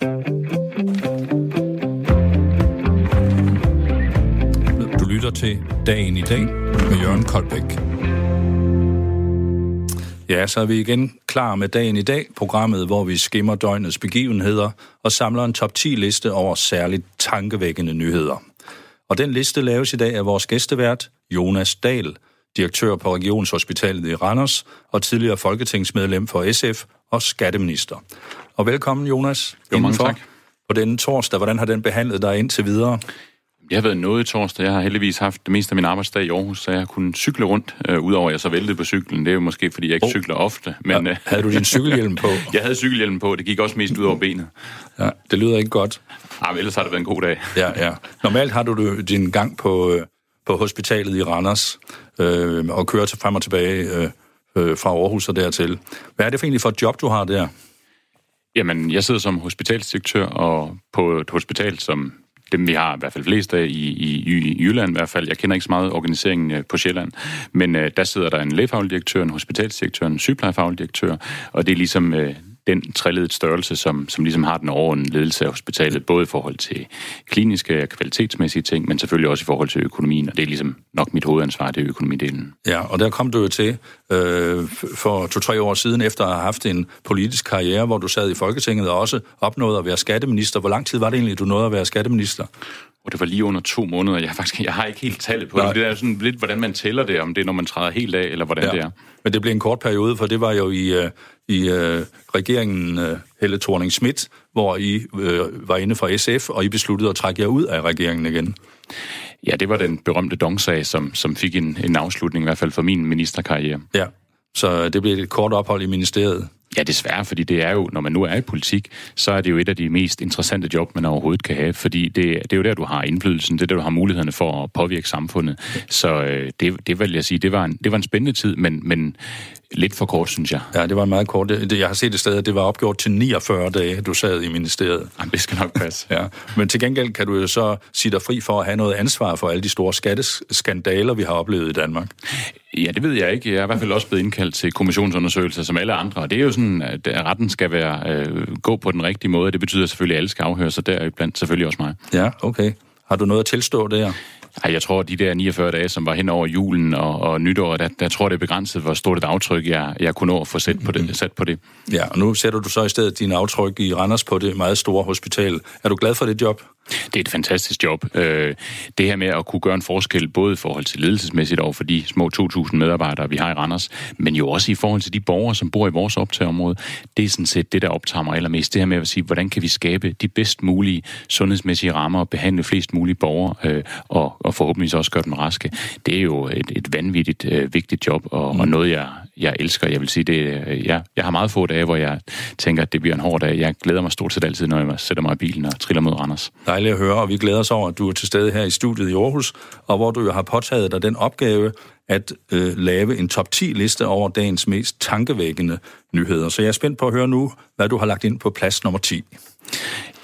Du lytter til Dagen i dag med Jørgen Koldbæk. Ja, så er vi igen klar med Dagen i dag, programmet, hvor vi skimmer døgnets begivenheder og samler en top 10 liste over særligt tankevækkende nyheder. Og den liste laves i dag af vores gæstevært, Jonas Dahl, direktør på Regionshospitalet i Randers og tidligere folketingsmedlem for SF og skatteminister. Og velkommen, Jonas. Jo, mange tak. På denne torsdag, hvordan har den behandlet dig indtil videre? Jeg har været noget i torsdag. Jeg har heldigvis haft det meste af min arbejdsdag i Aarhus, så jeg har kunnet cykle rundt, øh, udover at jeg så væltede på cyklen. Det er jo måske, fordi jeg ikke oh. cykler ofte. Men, ja, havde du din cykelhjelm på? jeg havde cykelhjelm på. Det gik også mest ud over benet. Ja, det lyder ikke godt. Ja, men ellers har det været en god dag. Ja, ja. Normalt har du din gang på, øh, på hospitalet i Randers øh, og kører til frem og tilbage øh, øh, fra Aarhus og dertil. Hvad er det for egentlig for et job, du har der? Jamen, jeg sidder som hospitalsdirektør og på et hospital, som dem vi har i hvert fald flest af i, i, i Jylland i hvert fald. Jeg kender ikke så meget organiseringen øh, på Sjælland, men øh, der sidder der en lægefaglig direktør, en hospitalsdirektør, en sygeplejefaglig direktør, og det er ligesom øh, den træledede størrelse, som, som ligesom har den overordnede ledelse af hospitalet, både i forhold til kliniske og kvalitetsmæssige ting, men selvfølgelig også i forhold til økonomien, og det er ligesom nok mit hovedansvar, det er økonomidelen. Ja, og der kom du jo til øh, for to-tre år siden, efter at have haft en politisk karriere, hvor du sad i Folketinget og også opnåede at være skatteminister. Hvor lang tid var det egentlig, du nåede at være skatteminister? Og det var lige under to måneder. Jeg faktisk jeg har ikke helt tallet på Nej. det. Det er sådan lidt, hvordan man tæller det, om det er, når man træder helt af, eller hvordan ja. det er. Men det blev en kort periode, for det var jo i, uh, i uh, regeringen uh, Helle thorning Schmidt, hvor I uh, var inde fra SF, og I besluttede at trække jer ud af regeringen igen. Ja, det var den berømte dongsag, som, som fik en, en afslutning, i hvert fald for min ministerkarriere. Ja, så det blev et kort ophold i ministeriet. Ja, desværre, fordi det er jo, når man nu er i politik, så er det jo et af de mest interessante job, man overhovedet kan have, fordi det, det er jo der, du har indflydelsen, det er der, du har mulighederne for at påvirke samfundet. Så øh, det, det vil jeg sige, det var en, det var en spændende tid, men, men lidt for kort, synes jeg. Ja, det var en meget kort. Det, jeg har set et sted, at det var opgjort til 49 dage, du sad i ministeriet. Jamen, det skal nok passe. ja. Men til gengæld kan du jo så sige dig fri for at have noget ansvar for alle de store skatteskandaler, vi har oplevet i Danmark. Ja, det ved jeg ikke. Jeg er i hvert fald også blevet indkaldt til kommissionsundersøgelser som alle andre, og det er jo sådan, at retten skal være øh, gå på den rigtige måde. Det betyder selvfølgelig, at alle skal afhøre sig der, blandt selvfølgelig også mig. Ja, okay. Har du noget at tilstå der? Ej, jeg tror, at de der 49 dage, som var hen over julen og, og nytår, der, der tror det er begrænset, hvor stort et aftryk, jeg, jeg kunne nå at få sat på, det, sat på det. Ja, og nu sætter du så i stedet din aftryk i Randers på det meget store hospital. Er du glad for det job? Det er et fantastisk job. Øh, det her med at kunne gøre en forskel, både i forhold til ledelsesmæssigt over for de små 2.000 medarbejdere, vi har i Randers, men jo også i forhold til de borgere, som bor i vores optageområde, det er sådan set det, der optager mig allermest. Det her med at sige, hvordan kan vi skabe de bedst mulige sundhedsmæssige rammer og behandle flest mulige borgere, øh, og, og forhåbentlig også gøre dem raske. Det er jo et, et vanvittigt øh, vigtigt job, og, mm. og noget, jeg, jeg elsker. Jeg vil sige, det, øh, jeg, jeg har meget få dage, hvor jeg tænker, at det bliver en hård dag. Jeg glæder mig stort set altid, når jeg sætter mig i bilen og triller mod Randers. Dejligt at høre, og vi glæder os over, at du er til stede her i studiet i Aarhus, og hvor du jo har påtaget dig den opgave at øh, lave en top 10 liste over dagens mest tankevækkende nyheder. Så jeg er spændt på at høre nu, hvad du har lagt ind på plads nummer 10.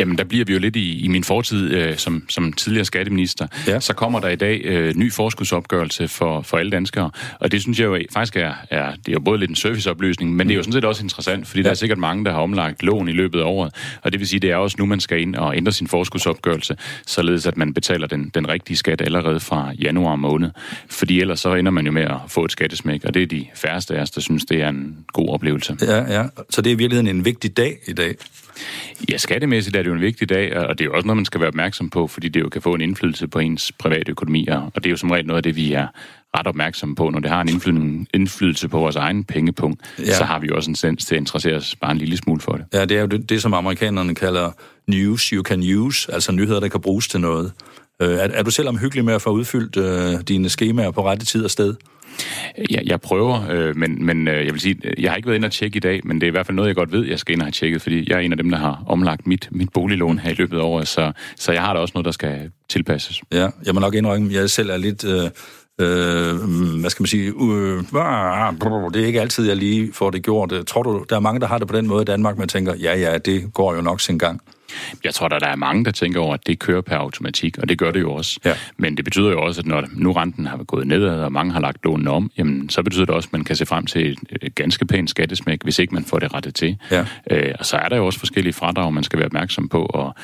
Jamen, der bliver vi jo lidt i, i min fortid øh, som, som tidligere skatteminister. Ja. Så kommer der i dag øh, ny forskudsopgørelse for, for alle danskere, og det synes jeg jo faktisk er, er, det er jo både lidt en serviceoplysning, men det er jo sådan set også interessant, fordi ja. der er sikkert mange, der har omlagt lån i løbet af året, og det vil sige, det er også nu, man skal ind og ændre sin forskudsopgørelse, således at man betaler den, den rigtige skat allerede fra januar måned, fordi ellers så ender man jo med at få et skattesmæk, og det er de færreste af os, der synes, det er en god oplevelse. Ja, ja. Så det er i virkeligheden en vigtig dag i dag. Ja, skattemæssigt er det jo en vigtig dag, og det er jo også noget, man skal være opmærksom på, fordi det jo kan få en indflydelse på ens private økonomi, og det er jo som regel noget af det, vi er ret opmærksomme på. Når det har en indflydelse på vores egen pengepunkt, ja. så har vi jo også en sens til at interessere os bare en lille smule for det. Ja, det er jo det, det som amerikanerne kalder news you can use, altså nyheder, der kan bruges til noget. Øh, er, er du selv omhyggelig med at få udfyldt øh, dine skemaer på rette tid og sted? Jeg, jeg prøver, øh, men, men øh, jeg vil sige, jeg har ikke været inde og tjekke i dag, men det er i hvert fald noget, jeg godt ved, jeg skal ind og have tjekket, fordi jeg er en af dem, der har omlagt mit, mit boliglån her i løbet af året, så, så jeg har da også noget, der skal tilpasses. Ja, jeg må nok indrømme, jeg selv er lidt... Øh øh, hvad skal man sige, øh, det er ikke altid, jeg lige får det gjort. Tror du, der er mange, der har det på den måde i Danmark, man tænker, ja, ja, det går jo nok sin gang. Jeg tror, der, der er mange, der tænker over, at det kører per automatik, og det gør det jo også. Ja. Men det betyder jo også, at når nu renten har gået nedad, og mange har lagt lånene om, jamen, så betyder det også, at man kan se frem til et ganske pænt skattesmæk, hvis ikke man får det rettet til. Ja. Øh, og så er der jo også forskellige fradrag, man skal være opmærksom på, og,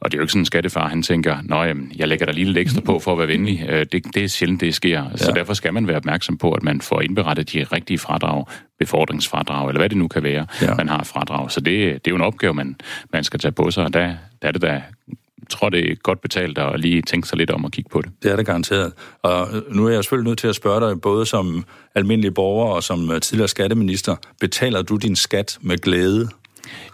og det er jo ikke sådan en skattefar, han tænker, nå jamen, jeg lægger der lige lidt ekstra på for at være venlig. Øh, det, det er sjældent, det sker. Ja. Så derfor skal man være opmærksom på, at man får indberettet de rigtige fradrag, befordringsfradrag, eller hvad det nu kan være, ja. man har fradrag. Så det, det er jo en opgave, man, man skal tage på sig, og der, der er det da tror, det er godt betalt at lige tænke sig lidt om at kigge på det. Det er det garanteret. Og nu er jeg selvfølgelig nødt til at spørge dig, både som almindelig borger og som tidligere skatteminister, betaler du din skat med glæde?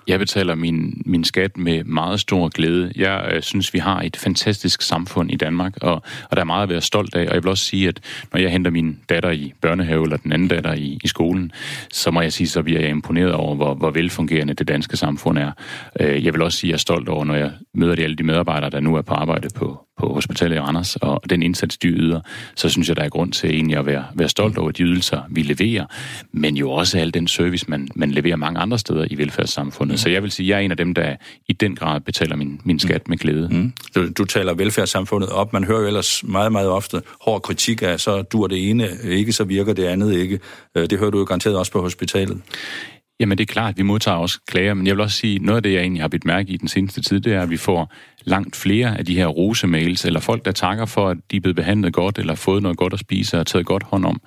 Jeg betaler min, min skat med meget stor glæde. Jeg øh, synes, vi har et fantastisk samfund i Danmark, og, og der er meget at være stolt af. Og jeg vil også sige, at når jeg henter min datter i børnehave, eller den anden datter i, i skolen, så må jeg sige, så bliver jeg imponeret over, hvor, hvor velfungerende det danske samfund er. Øh, jeg vil også sige, at jeg er stolt over, når jeg møder de, alle de medarbejdere, der nu er på arbejde på, på hospitalet i Randers, og den indsats, de yder, så synes jeg, der er grund til egentlig at være, være stolt over de ydelser, vi leverer, men jo også al den service, man, man leverer mange andre steder i velfærdssamfundet. Mm. Så jeg vil sige, at jeg er en af dem, der i den grad betaler min, min skat med glæde. Mm. Du, du taler velfærdssamfundet op. Man hører jo ellers meget, meget ofte hård kritik af, så dur det ene ikke, så virker det andet ikke. Øh, det hører du jo garanteret også på hospitalet. Jamen det er klart, at vi modtager også klager, men jeg vil også sige, noget af det, jeg egentlig har bidt mærke i den seneste tid, det er, at vi får langt flere af de her rosemails, eller folk, der takker for, at de er blevet behandlet godt, eller fået noget godt at spise, og taget godt hånd om.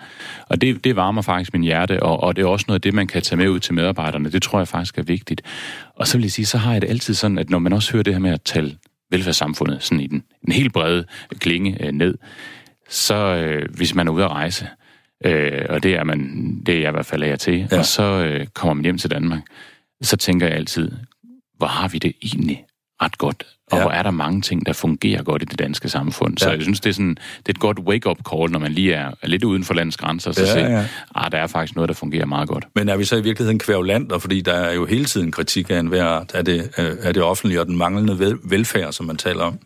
Og det, det varmer faktisk min hjerte, og, og det er også noget af det, man kan tage med ud til medarbejderne. Det tror jeg faktisk er vigtigt. Og så vil jeg sige, så har jeg det altid sådan, at når man også hører det her med at tale velfærdssamfundet sådan i den, den helt brede klinge øh, ned, så øh, hvis man er ude at rejse, Øh, og det er, man, det er jeg i hvert fald af til. Ja. Og så øh, kommer man hjem til Danmark. Så tænker jeg altid, hvor har vi det egentlig ret godt? Og ja. hvor er der mange ting, der fungerer godt i det danske samfund. Så ja. jeg synes, det er, sådan, det er et godt wake-up call, når man lige er, er lidt uden for landets grænser, så ja, siger, ja. ah, der er faktisk noget, der fungerer meget godt. Men er vi så i virkeligheden kvævlander, fordi der er jo hele tiden kritik af enhver af det, af det offentlige og den manglende velfærd, som man taler om?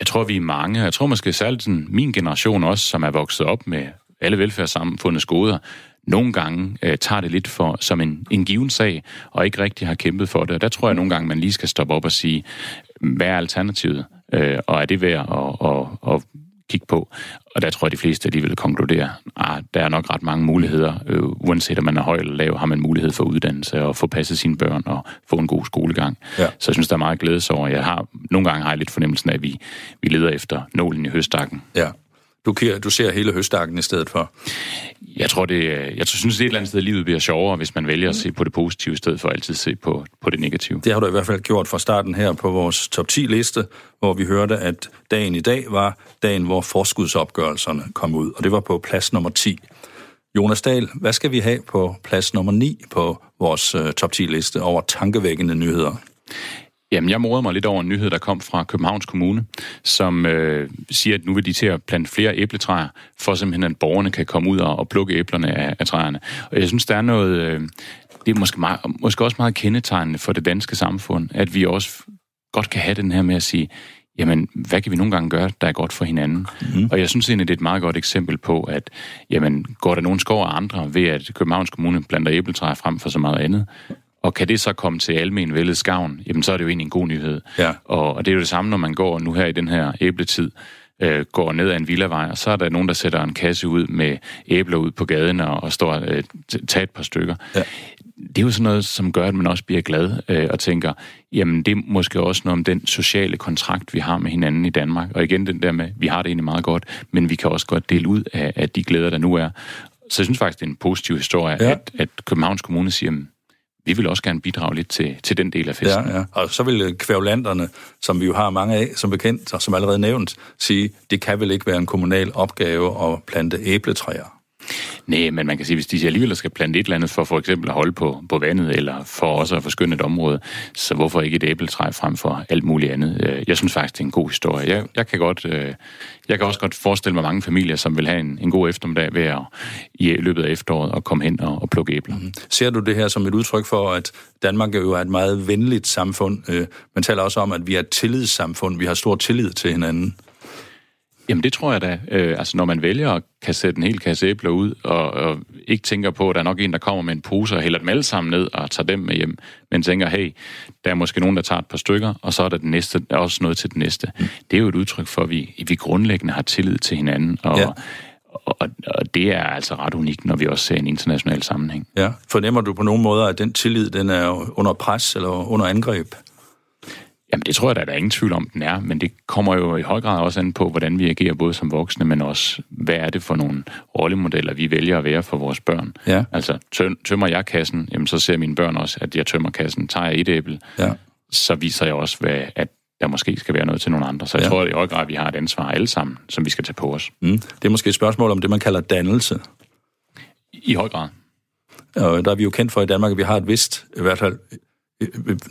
Jeg tror, vi er mange. Jeg tror måske særligt sådan, min generation også, som er vokset op med alle velfærdssamfundets goder, nogle gange øh, tager det lidt for som en, en given sag, og ikke rigtig har kæmpet for det. Og der tror jeg nogle gange, man lige skal stoppe op og sige, hvad er alternativet? Øh, og er det værd at, at, at kigge på? Og der tror jeg, de fleste alligevel konkluderer, at ah, der er nok ret mange muligheder. Øh, uanset om man er høj eller lav, har man mulighed for uddannelse og få passet sine børn og få en god skolegang. Ja. Så jeg synes, der er meget glædes over. Jeg har, nogle gange har jeg lidt fornemmelsen af, at vi, vi leder efter nålen i høstakken. Ja. Du, du ser hele høstakken i stedet for? Jeg tror, det, jeg synes, det er et eller andet sted, at livet bliver sjovere, hvis man vælger at se på det positive, i stedet for altid at se på, på det negative. Det har du i hvert fald gjort fra starten her på vores top 10-liste, hvor vi hørte, at dagen i dag var dagen, hvor forskudsopgørelserne kom ud, og det var på plads nummer 10. Jonas Dahl, hvad skal vi have på plads nummer 9 på vores uh, top 10-liste over tankevækkende nyheder? Jamen, jeg morede mig lidt over en nyhed, der kom fra Københavns Kommune, som øh, siger, at nu vil de til at plante flere æbletræer, for simpelthen at borgerne kan komme ud og, og plukke æblerne af, af træerne. Og jeg synes, der er noget... Øh, det er måske, meget, måske også meget kendetegnende for det danske samfund, at vi også godt kan have den her med at sige, jamen, hvad kan vi nogle gange gøre, der er godt for hinanden? Mm. Og jeg synes egentlig, det er et meget godt eksempel på, at jamen, går der nogen skov af andre ved, at Københavns Kommune planter æbletræer frem for så meget andet, og kan det så komme til almen vældes gavn, jamen så er det jo egentlig en god nyhed. Ja. Og, og det er jo det samme, når man går nu her i den her æbletid, øh, går ned ad en villavej, og så er der nogen, der sætter en kasse ud med æbler ud på gaden og, og står og øh, tager et par stykker. Ja. Det er jo sådan noget, som gør, at man også bliver glad øh, og tænker, jamen det er måske også noget om den sociale kontrakt, vi har med hinanden i Danmark. Og igen den der med, vi har det egentlig meget godt, men vi kan også godt dele ud af, af de glæder, der nu er. Så jeg synes faktisk, det er en positiv historie, ja. at, at Københavns Kommune siger, vi vil også gerne bidrage lidt til, til den del af festen. Ja, ja. Og så vil øh, kvævlanderne, som vi jo har mange af, som bekendt, og som allerede nævnt, sige, det kan vel ikke være en kommunal opgave at plante æbletræer. Nej, men man kan sige, hvis de alligevel skal plante et eller andet for for eksempel at holde på, på vandet, eller for også at forskynde et område, så hvorfor ikke et æbletræ frem for alt muligt andet? Øh, jeg synes faktisk, det er en god historie. Jeg, jeg, kan, godt, øh, jeg kan også godt forestille mig mange familier, som vil have en, en god eftermiddag ved at i løbet af efteråret at komme hen og, og plukke æbler. Mm. Ser du det her som et udtryk for, at Danmark jo er et meget venligt samfund? Øh, man taler også om, at vi er et tillidssamfund. Vi har stor tillid til hinanden. Jamen det tror jeg da. Øh, altså når man vælger at kan sætte en hel kasse æbler ud, og, og ikke tænker på, at der er nok en, der kommer med en pose og hælder dem alle sammen ned og tager dem med hjem, men tænker, hey, der er måske nogen, der tager et par stykker, og så er der, den næste, der er også noget til den næste. Mm. Det er jo et udtryk for, at vi, vi grundlæggende har tillid til hinanden, og, ja. og, og det er altså ret unikt, når vi også ser en international sammenhæng. Ja, fornemmer du på nogen måder, at den tillid, den er under pres eller under angreb? Jamen det tror jeg der er ingen tvivl om, den er, men det kommer jo i høj grad også an på, hvordan vi agerer både som voksne, men også, hvad er det for nogle rollemodeller, vi vælger at være for vores børn. Ja. Altså, tømmer jeg kassen, jamen så ser mine børn også, at jeg tømmer kassen. Tager jeg et æble, ja. så viser jeg også, hvad, at der måske skal være noget til nogle andre. Så jeg ja. tror at i høj grad, vi har et ansvar alle sammen, som vi skal tage på os. Mm. Det er måske et spørgsmål om det, man kalder dannelse. I høj grad. Og der er vi jo kendt for i Danmark, at vi har et vist, i hvert fald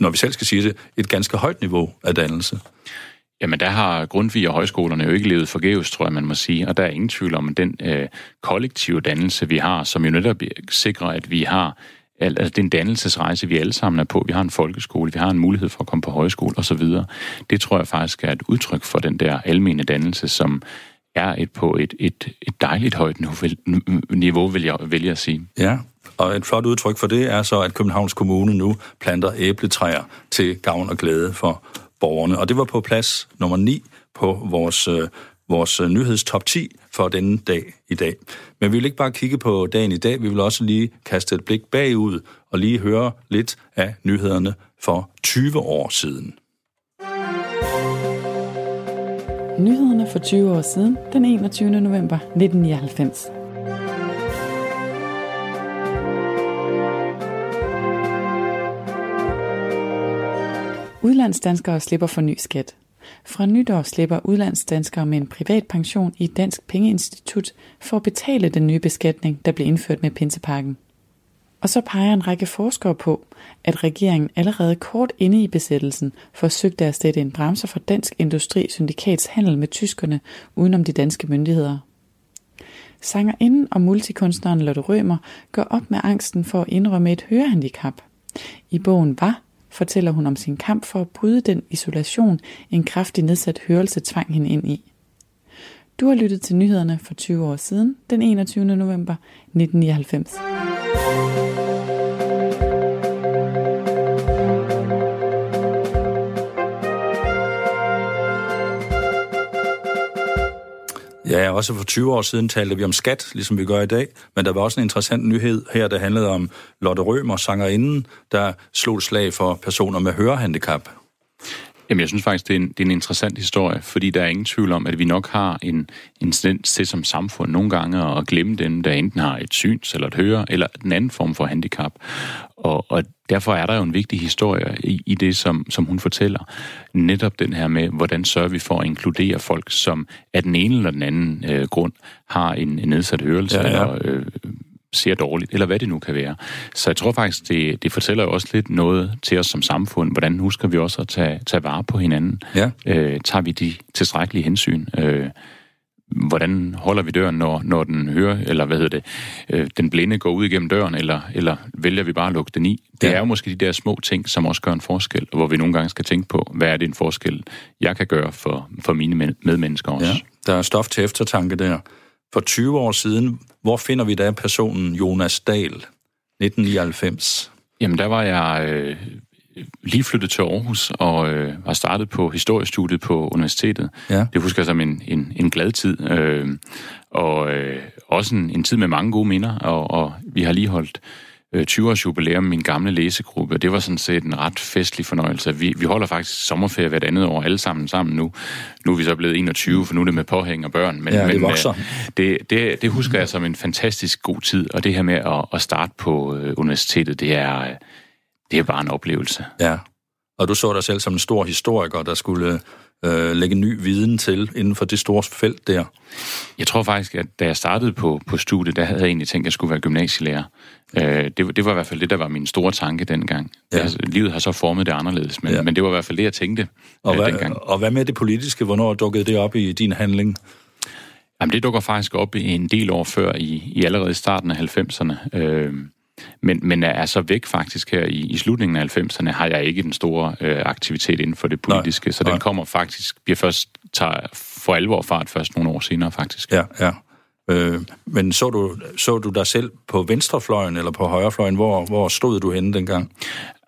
når vi selv skal sige det, et ganske højt niveau af dannelse. Jamen, der har Grundtvig og højskolerne jo ikke levet forgæves, tror jeg, man må sige. Og der er ingen tvivl om, at den øh, kollektive dannelse, vi har, som jo netop sikrer, at vi har altså den dannelsesrejse, vi alle sammen er på. Vi har en folkeskole, vi har en mulighed for at komme på højskole osv. Det tror jeg faktisk er et udtryk for den der almene dannelse, som er et på et, et, et dejligt højt niveau, vil jeg vælge at sige. Ja, og et flot udtryk for det er så, at Københavns Kommune nu planter æbletræer til gavn og glæde for borgerne. Og det var på plads nummer 9 på vores, øh, vores øh, nyhedstop 10 for denne dag i dag. Men vi vil ikke bare kigge på dagen i dag, vi vil også lige kaste et blik bagud og lige høre lidt af nyhederne for 20 år siden. Nyhederne for 20 år siden, den 21. november 1999. Udlandsdanskere slipper for ny skat. Fra nytår slipper udlandsdanskere med en privat pension i et dansk pengeinstitut for at betale den nye beskatning, der blev indført med pinsepakken. Og så peger en række forskere på, at regeringen allerede kort inde i besættelsen forsøgte at sætte en bremse for Dansk Industri Syndikats handel med tyskerne udenom de danske myndigheder. Sangerinden og multikunstneren Lotte Rømer går op med angsten for at indrømme et hørehandicap. I bogen var fortæller hun om sin kamp for at bryde den isolation, en kraftig nedsat hørelse tvang hende ind i. Du har lyttet til nyhederne for 20 år siden, den 21. november 1999. Ja, også for 20 år siden talte vi om skat, ligesom vi gør i dag, men der var også en interessant nyhed her, der handlede om Lotte Rømer, sangerinden, der slog slag for personer med hørehandicap. Jamen, jeg synes faktisk, det er, en, det er en interessant historie, fordi der er ingen tvivl om, at vi nok har en, en tendens til som samfund nogle gange at glemme dem, der enten har et syns eller et høre, eller den anden form for handicap. Og, og derfor er der jo en vigtig historie i, i det, som, som hun fortæller. Netop den her med, hvordan sørger vi for at inkludere folk, som af den ene eller den anden øh, grund har en, en nedsat hørelse, ja, ja. eller øh, ser dårligt, eller hvad det nu kan være. Så jeg tror faktisk, det, det fortæller jo også lidt noget til os som samfund. Hvordan husker vi også at tage, tage vare på hinanden? Ja. Øh, tager vi de tilstrækkelige hensyn? Øh, hvordan holder vi døren, når, når den hører, eller hvad hedder det, øh, den blinde går ud igennem døren, eller, eller vælger vi bare at lukke den i? Det ja. er jo måske de der små ting, som også gør en forskel, hvor vi nogle gange skal tænke på, hvad er det en forskel, jeg kan gøre for, for mine medmennesker også. Ja, der er stof til eftertanke der. For 20 år siden, hvor finder vi da personen Jonas Dahl, 1999? Jamen, der var jeg øh, lige flyttet til Aarhus og øh, var startet på historiestudiet på universitetet. Ja. Det husker jeg som en, en, en glad tid. Øh, og øh, også en, en tid med mange gode minder, og, og vi har lige holdt 20-års øh, jubilæum min gamle læsegruppe. Det var sådan set en ret festlig fornøjelse. Vi, vi holder faktisk sommerferie hvert andet år alle sammen sammen nu. Nu er vi så blevet 21, for nu er det med påhæng og børn. Men, ja, det men øh, det, det, det husker jeg som en fantastisk god tid. Og det her med at, at starte på øh, universitetet, det er, det er bare en oplevelse. Ja, og du så dig selv som en stor historiker, der skulle øh, lægge ny viden til inden for det store felt der? Jeg tror faktisk, at da jeg startede på, på studiet, der havde jeg egentlig tænkt, at jeg skulle være gymnasielærer. Øh, det, det var i hvert fald det, der var min store tanke dengang. Ja. Altså, livet har så formet det anderledes, men, ja. men det var i hvert fald det, jeg tænkte og øh, hvad, dengang. Og hvad med det politiske? Hvornår dukkede det op i din handling? Jamen, det dukker faktisk op en del år før, i, i allerede starten af 90'erne. Øh, men, men er så væk faktisk her i, i slutningen af 90'erne, har jeg ikke den store øh, aktivitet inden for det politiske, nej, så nej. den kommer faktisk, bliver først tager for alvor fart først nogle år senere, faktisk. Ja, ja. Øh, men så du, så du dig selv på venstrefløjen eller på højrefløjen? Hvor, hvor stod du henne dengang?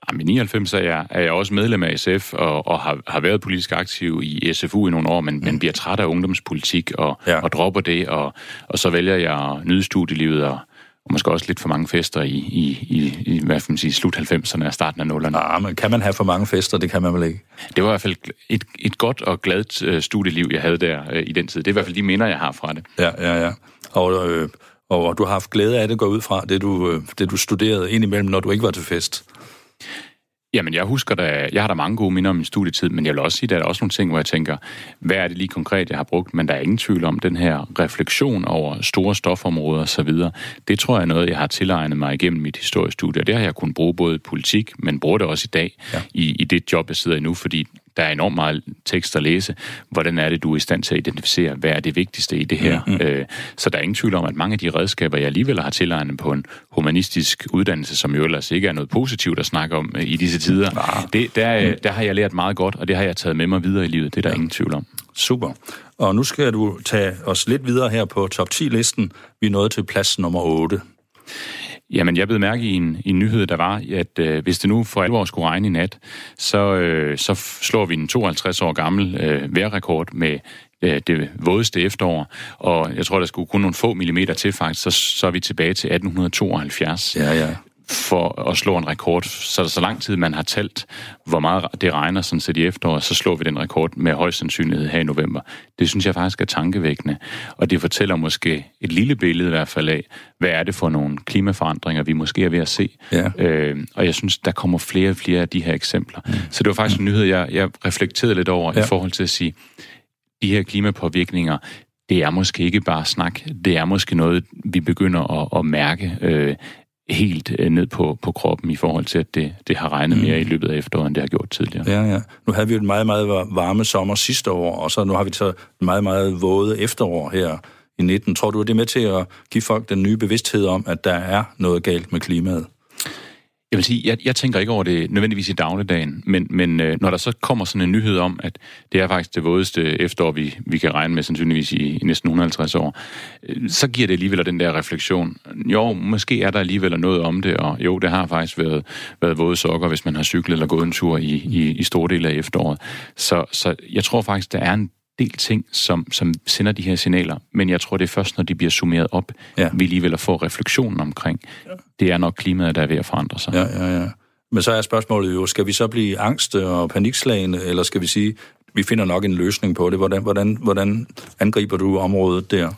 Jamen, I 99 er jeg, er jeg også medlem af SF og, og har, har været politisk aktiv i SFU i nogle år, men, mm. men bliver træt af ungdomspolitik og, ja. og dropper det, og, og så vælger jeg at nyde studielivet og, og måske også lidt for mange fester i, i, i, i hvad man sige, slut 90'erne og starten af 0'erne. Nej, men kan man have for mange fester? Det kan man vel ikke? Det var i hvert fald et, et godt og gladt øh, studieliv, jeg havde der øh, i den tid. Det er i hvert fald de minder, jeg har fra det. Ja, ja, ja. Og, øh, og du har haft glæde af det, gå ud fra det du, øh, det, du studerede indimellem, når du ikke var til fest. Jamen, jeg husker da, jeg har da mange gode minder om min studietid, men jeg vil også sige, at der er også nogle ting, hvor jeg tænker, hvad er det lige konkret, jeg har brugt? Men der er ingen tvivl om den her refleksion over store stofområder osv. Det tror jeg er noget, jeg har tilegnet mig igennem mit historiestudie, og det har jeg kunnet bruge både i politik, men bruger det også i dag ja. i, i det job, jeg sidder i nu, fordi der er enormt meget tekst at læse. Hvordan er det, du er i stand til at identificere, hvad er det vigtigste i det her? Mm-hmm. Øh, så der er ingen tvivl om, at mange af de redskaber, jeg alligevel har tilegnet på en humanistisk uddannelse, som jo ellers ikke er noget positivt at snakke om øh, i disse tider, ah. det, der, mm. der har jeg lært meget godt, og det har jeg taget med mig videre i livet. Det er der ja. ingen tvivl om. Super. Og nu skal du tage os lidt videre her på top 10-listen. Vi er nået til plads nummer 8. Jamen, jeg blev mærke i en, en nyhed, der var, at øh, hvis det nu for alvor skulle regne i nat, så, øh, så slår vi en 52 år gammel øh, vejrrekord med øh, det vådeste efterår, og jeg tror, der skulle kun nogle få millimeter til faktisk, så, så er vi tilbage til 1872. Ja, ja for at slå en rekord. Så så lang tid man har talt, hvor meget det regner sådan set i efteråret, så slår vi den rekord med høj sandsynlighed her i november. Det synes jeg faktisk er tankevækkende. Og det fortæller måske et lille billede i hvert fald af, hvad er det for nogle klimaforandringer, vi måske er ved at se. Ja. Øh, og jeg synes, der kommer flere og flere af de her eksempler. Mm. Så det var faktisk en nyhed, jeg, jeg reflekterede lidt over ja. i forhold til at sige, de her klimapåvirkninger, det er måske ikke bare snak. Det er måske noget, vi begynder at, at mærke øh, helt øh, ned på, på kroppen i forhold til, at det, det har regnet mere mm. i løbet af efteråret, end det har gjort tidligere. Ja, ja. Nu havde vi jo et meget, meget varme sommer sidste år, og så nu har vi så et meget, meget våde efterår her i 19. Tror du, at det er med til at give folk den nye bevidsthed om, at der er noget galt med klimaet? Jeg vil sige, jeg, jeg tænker ikke over det nødvendigvis i dagligdagen, men, men øh, når der så kommer sådan en nyhed om, at det er faktisk det vådeste efterår, vi, vi kan regne med sandsynligvis i, i næsten 150 år, øh, så giver det alligevel den der refleksion. Jo, måske er der alligevel noget om det, og jo, det har faktisk været, været våde sokker, hvis man har cyklet eller gået en tur i, i, i store dele af efteråret. Så, så jeg tror faktisk, der er en del ting, som, som sender de her signaler, men jeg tror, det er først, når de bliver summeret op, ja. vi alligevel får refleksionen omkring. Ja. Det er nok klimaet, der er ved at forandre sig. Ja, ja, ja. Men så er spørgsmålet jo, skal vi så blive angste og panikslagende, eller skal vi sige, vi finder nok en løsning på det? Hvordan, hvordan, hvordan angriber du området der?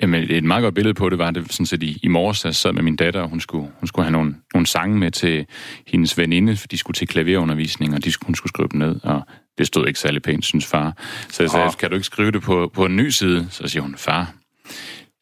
Jamen, et meget godt billede på det var det sådan set i, i morges, jeg sad med min datter, og hun skulle, hun skulle have nogle, nogle sange med til hendes veninde, for de skulle til klaverundervisning, og de, hun skulle skrive dem ned, og det stod ikke særlig pænt, synes far. Så jeg sagde, kan du ikke skrive det på, på en ny side? Så siger hun, far,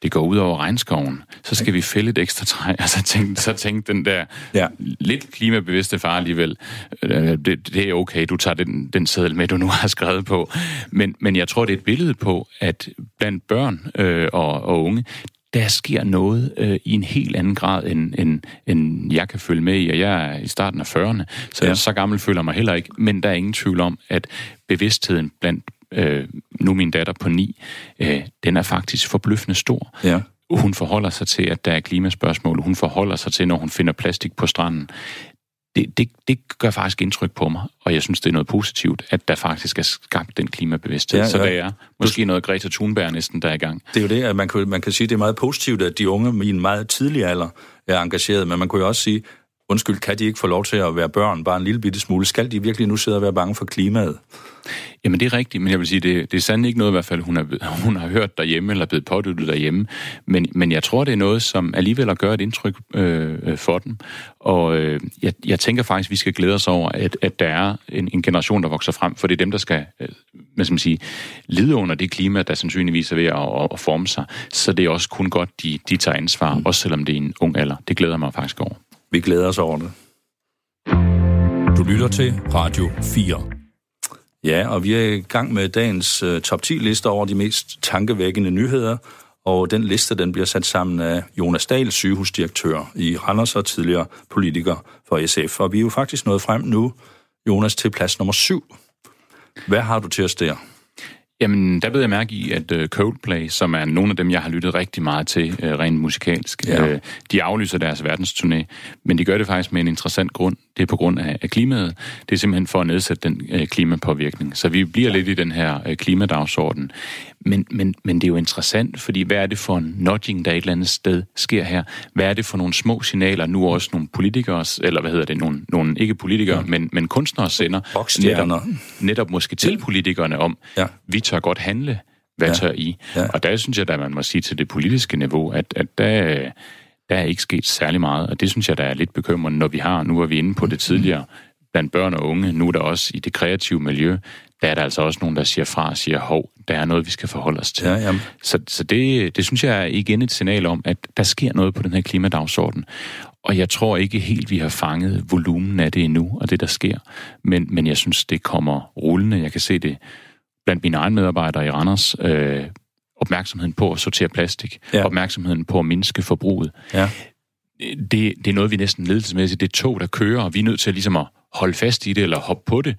det går ud over regnskoven, så skal vi fælde et ekstra træ. Og så tænkte, så tænkte den der ja. lidt klimabevidste far alligevel, øh, det, det er okay, du tager den, den seddel med, du nu har skrevet på. Men, men jeg tror, det er et billede på, at blandt børn øh, og, og unge, der sker noget øh, i en helt anden grad, end, end, end jeg kan følge med i. Og jeg er i starten af 40'erne, så ja. så gammel føler jeg mig heller ikke. Men der er ingen tvivl om, at bevidstheden blandt øh, nu min datter på ni, øh, den er faktisk forbløffende stor. Ja. Hun forholder sig til, at der er klimaspørgsmål. Hun forholder sig til, når hun finder plastik på stranden det, det, det gør faktisk indtryk på mig, og jeg synes, det er noget positivt, at der faktisk er skabt den klimabevidsthed. Ja, ja. Så det er måske noget Greta Thunberg næsten, der er i gang. Det er jo det, at man kan, man kan sige, at det er meget positivt, at de unge i en meget tidlig alder er engageret, men man kunne jo også sige, undskyld, kan de ikke få lov til at være børn bare en lille bitte smule? Skal de virkelig nu sidde og være bange for klimaet? Jamen det er rigtigt, men jeg vil sige, det, det er sandelig ikke noget i hvert fald, hun har, hun har hørt derhjemme, eller blevet påduttet derhjemme. Men, men jeg tror, det er noget, som alligevel har gør et indtryk øh, for dem. Og øh, jeg, jeg tænker faktisk, vi skal glæde os over, at, at der er en, en generation, der vokser frem, for det er dem, der skal øh, hvad skal man sige, lide under det klima, der sandsynligvis er ved at, at forme sig. Så det er også kun godt, de, de tager ansvar, mm. også selvom det er en ung alder. Det glæder mig faktisk over. Vi glæder os over det. Du lytter til Radio 4. Ja, og vi er i gang med dagens uh, top 10 liste over de mest tankevækkende nyheder, og den liste den bliver sat sammen af Jonas Dahl, sygehusdirektør i Randers og tidligere politiker for SF. Og vi er jo faktisk nået frem nu, Jonas, til plads nummer 7. Hvad har du til os der? Jamen, der ved jeg mærke i, at uh, Coldplay, som er nogle af dem, jeg har lyttet rigtig meget til, uh, rent musikalsk, ja. uh, de aflyser deres verdensturné, men de gør det faktisk med en interessant grund. Det er på grund af, klimaet. Det er simpelthen for at nedsætte den klimapåvirkning. Så vi bliver ja. lidt i den her klimadagsorden. Men, men, men det er jo interessant, fordi hvad er det for en nudging, der et eller andet sted sker her? Hvad er det for nogle små signaler, nu også nogle politikere, eller hvad hedder det, nogle, nogle ikke politikere, ja. men, men kunstnere sender, netop, netop måske til politikerne om, ja. vi tør godt handle, hvad ja. tør I? Ja. Og der synes jeg, at man må sige til det politiske niveau, at, at der, der er ikke sket særlig meget, og det synes jeg, der er lidt bekymrende, når vi har, nu var vi inde på det tidligere, blandt børn og unge, nu er der også i det kreative miljø, der er der altså også nogen, der siger fra og siger, hov, der er noget, vi skal forholde os til. Ja, jamen. så så det, det synes jeg er igen et signal om, at der sker noget på den her klimadagsorden. Og jeg tror ikke helt, vi har fanget volumen af det endnu, og det, der sker. Men, men jeg synes, det kommer rullende. Jeg kan se det blandt mine egne medarbejdere i Randers. Øh, opmærksomheden på at sortere plastik. Ja. Opmærksomheden på at mindske forbruget. Ja. Det, det er noget, vi næsten ledelsesmæssigt, det er tog, der kører, og vi er nødt til ligesom at holde fast i det, eller hoppe på det,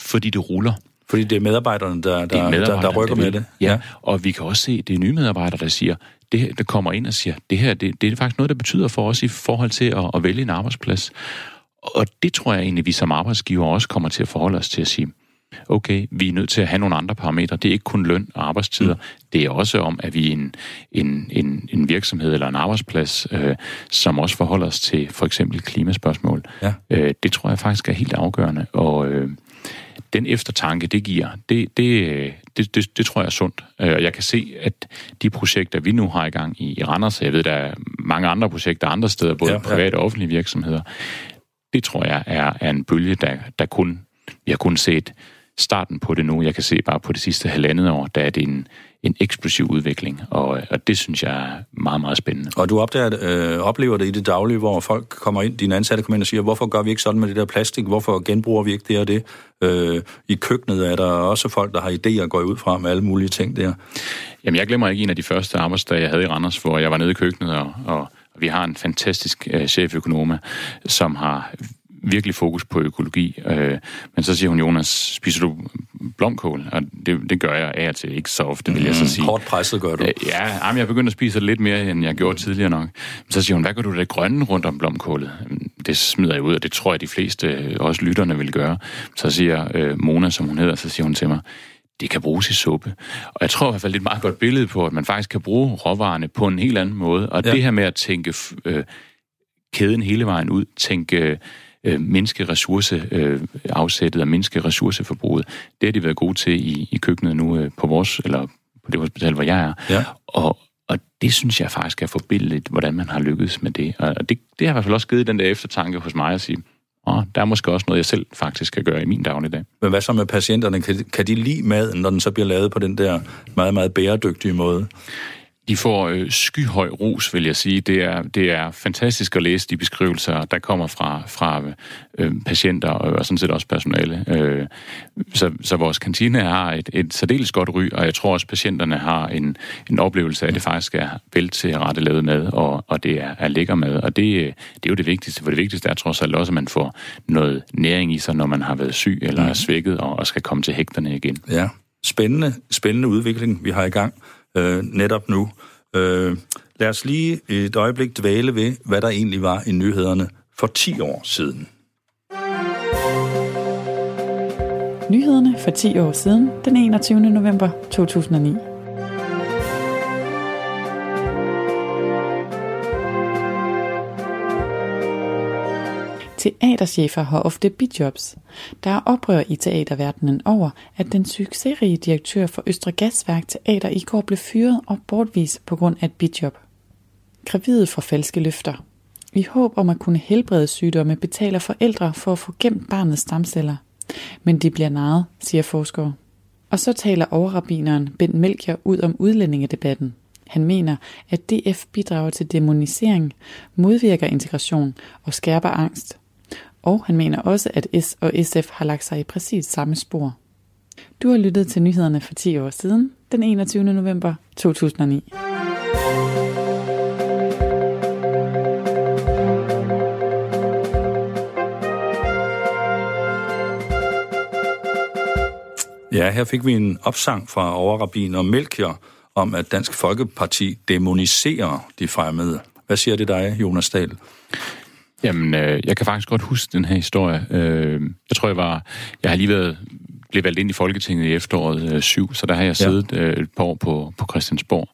fordi det ruller. Fordi det er medarbejderne, der, der, der, medarbejderne, der, der rykker der med det. Ja. ja, og vi kan også se, det er nye medarbejdere, der siger, det der kommer ind og siger, det her, det, det er faktisk noget, der betyder for os i forhold til at, at vælge en arbejdsplads. Og det tror jeg egentlig, vi som arbejdsgiver også kommer til at forholde os til at sige, okay, vi er nødt til at have nogle andre parametre. Det er ikke kun løn og arbejdstider. Mm. Det er også om, at vi er en, en, en, en virksomhed eller en arbejdsplads, øh, som også forholder os til for eksempel klimaspørgsmål. Ja. Øh, det tror jeg faktisk er helt afgørende. Og øh, den eftertanke, det giver, det, det, det, det, det tror jeg er sundt. Øh, og jeg kan se, at de projekter, vi nu har i gang i, i Randers, jeg ved, der er mange andre projekter andre steder, både ja, ja. private og offentlige virksomheder, det tror jeg er, er en bølge, der, der kun, vi har kun set starten på det nu. Jeg kan se bare på det sidste halvandet år, der er det en, en eksplosiv udvikling, og, og det synes jeg er meget, meget spændende. Og du opdager, øh, oplever det i det daglige, hvor folk kommer ind, dine ansatte kommer ind og siger, hvorfor gør vi ikke sådan med det der plastik, hvorfor genbruger vi ikke det og det? Øh, I køkkenet er der også folk, der har idéer går ud fra med alle mulige ting der. Jamen, jeg glemmer ikke en af de første arbejdsdage, jeg havde i Randers, hvor jeg var nede i køkkenet, og, og vi har en fantastisk øh, cheføkonom, som har virkelig fokus på økologi. Øh, men så siger hun, Jonas, spiser du blomkål? Og det, det gør jeg af og til ikke så ofte, vil jeg så mm, sige. Kort presset gør du. Øh, ja, men jeg begynder at spise lidt mere, end jeg gjorde tidligere nok. Så siger hun, hvad gør du det grønne rundt om blomkålet? Det smider jeg ud, og det tror jeg, de fleste, også lytterne, vil gøre. Så siger øh, Mona, som hun hedder, så siger hun til mig, det kan bruges i suppe. Og jeg tror i hvert fald, det er et meget godt billede på, at man faktisk kan bruge råvarerne på en helt anden måde. Og ja. det her med at tænke øh, kæden hele vejen ud, tænke øh, mindske ressourceafsættet øh, og mindske ressourceforbruget. Det har de været gode til i, i køkkenet nu øh, på vores, eller på det hospital, hvor jeg er. Ja. Og, og det synes jeg faktisk er forbilligt, hvordan man har lykkedes med det. Og det, det har i hvert fald også givet den der eftertanke hos mig at sige, og der er måske også noget, jeg selv faktisk skal gøre i min dagligdag. Men hvad så med patienterne? Kan, kan de lide maden, når den så bliver lavet på den der meget, meget bæredygtige måde? De får øh, skyhøj ros, vil jeg sige. Det er, det er fantastisk at læse de beskrivelser, der kommer fra, fra øh, patienter og, og sådan set også personale. Øh, så, så vores kantine har et, et særdeles godt ry, og jeg tror også, patienterne har en, en oplevelse af, at det faktisk er vel til rette lavet mad, og, og det er, er lækker mad. Og det, det er jo det vigtigste, for det vigtigste er trods alt også, at man får noget næring i sig, når man har været syg eller er mm. svækket og, og skal komme til hægterne igen. Ja, spændende, spændende udvikling, vi har i gang øh, netop nu. Øh, lad os lige et øjeblik dvæle ved, hvad der egentlig var i nyhederne for 10 år siden. Nyhederne for 10 år siden, den 21. november 2009. Teaterchefer har ofte bidjobs. Der er oprør i teaterverdenen over, at den succesrige direktør for Østre Gasværk Teater i går blev fyret og bortvist på grund af et bidjob. Gravide fra falske løfter. I håb om at kunne helbrede sygdomme betaler forældre for at få gemt barnets stamceller. Men de bliver naret, siger forskere. Og så taler overrabineren Bent Melchior ud om udlændingedebatten. Han mener, at DF bidrager til demonisering, modvirker integration og skærper angst. Og han mener også, at S og SF har lagt sig i præcis samme spor. Du har lyttet til nyhederne for 10 år siden, den 21. november 2009. Ja, her fik vi en opsang fra overrabiner Melchior om, at Dansk Folkeparti demoniserer de fremmede. Hvad siger det dig, Jonas Dahl? Jamen, øh, jeg kan faktisk godt huske den her historie. Øh, jeg tror, jeg var... Jeg har lige været blev valgt ind i Folketinget i efteråret øh, 7, så der har jeg siddet ja. øh, et par år på, på Christiansborg.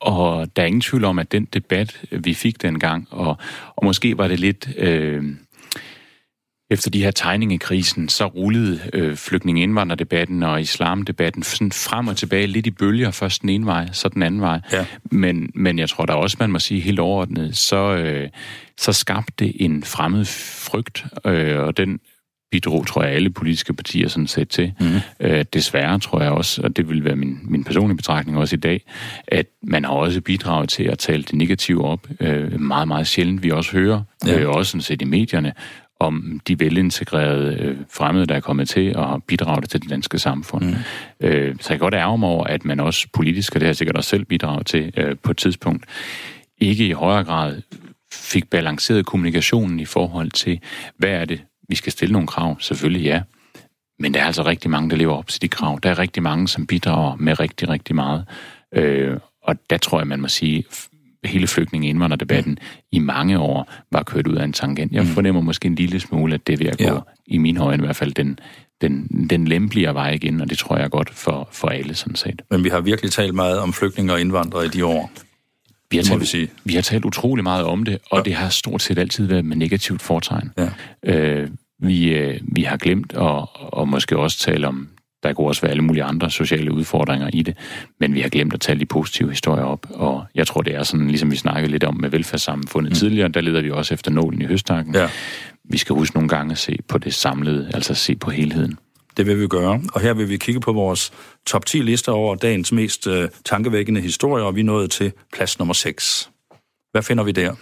Og der er ingen tvivl om, at den debat, vi fik dengang, og, og måske var det lidt... Øh, efter de her tegninger i krisen, så rullede øh, flygtninge-indvandrerdebatten og islamdebatten sådan frem og tilbage lidt i bølger. Først den ene vej, så den anden vej. Ja. Men, men jeg tror da også, man må sige helt overordnet, så, øh, så skabte det en fremmed frygt, øh, og den bidrog, tror jeg, alle politiske partier sådan set til. Mm-hmm. Øh, desværre tror jeg også, og det vil være min, min personlige betragtning også i dag, at man har også bidraget til at tale det negative op. Øh, meget, meget sjældent vi også hører, ja. øh, også sådan set i medierne, om de velintegrerede øh, fremmede, der er kommet til at bidrage til det danske samfund. Mm. Øh, så jeg kan godt ærge mig over, at man også politisk, og det har sikkert også selv bidraget til øh, på et tidspunkt, ikke i højere grad fik balanceret kommunikationen i forhold til, hvad er det, vi skal stille nogle krav? Selvfølgelig ja. Men der er altså rigtig mange, der lever op til de krav. Der er rigtig mange, som bidrager med rigtig, rigtig meget. Øh, og der tror jeg, man må sige, hele flygtninge indvandrerdebatten mm. i mange år var kørt ud af en tangent. Jeg mm. fornemmer måske en lille smule, at det ved at gå, ja. i min højde i hvert fald, den, den, den lempeligere vej igen, og det tror jeg er godt for, for alle sådan set. Men vi har virkelig talt meget om flygtninge og indvandrere i de år. Vi har, talt, vi, sige. vi har talt utrolig meget om det, og ja. det har stort set altid været med negativt fortegn. Ja. Øh, vi, øh, vi har glemt at og måske også tale om der kunne også være alle mulige andre sociale udfordringer i det, men vi har glemt at tale de positive historier op, og jeg tror, det er sådan, ligesom vi snakkede lidt om med velfærdssamfundet mm. tidligere, der leder vi også efter nålen i høstakken. Ja. Vi skal huske nogle gange at se på det samlede, altså se på helheden. Det vil vi gøre, og her vil vi kigge på vores top 10 lister over dagens mest øh, tankevækkende historier, og vi er nået til plads nummer 6. Hvad finder vi der?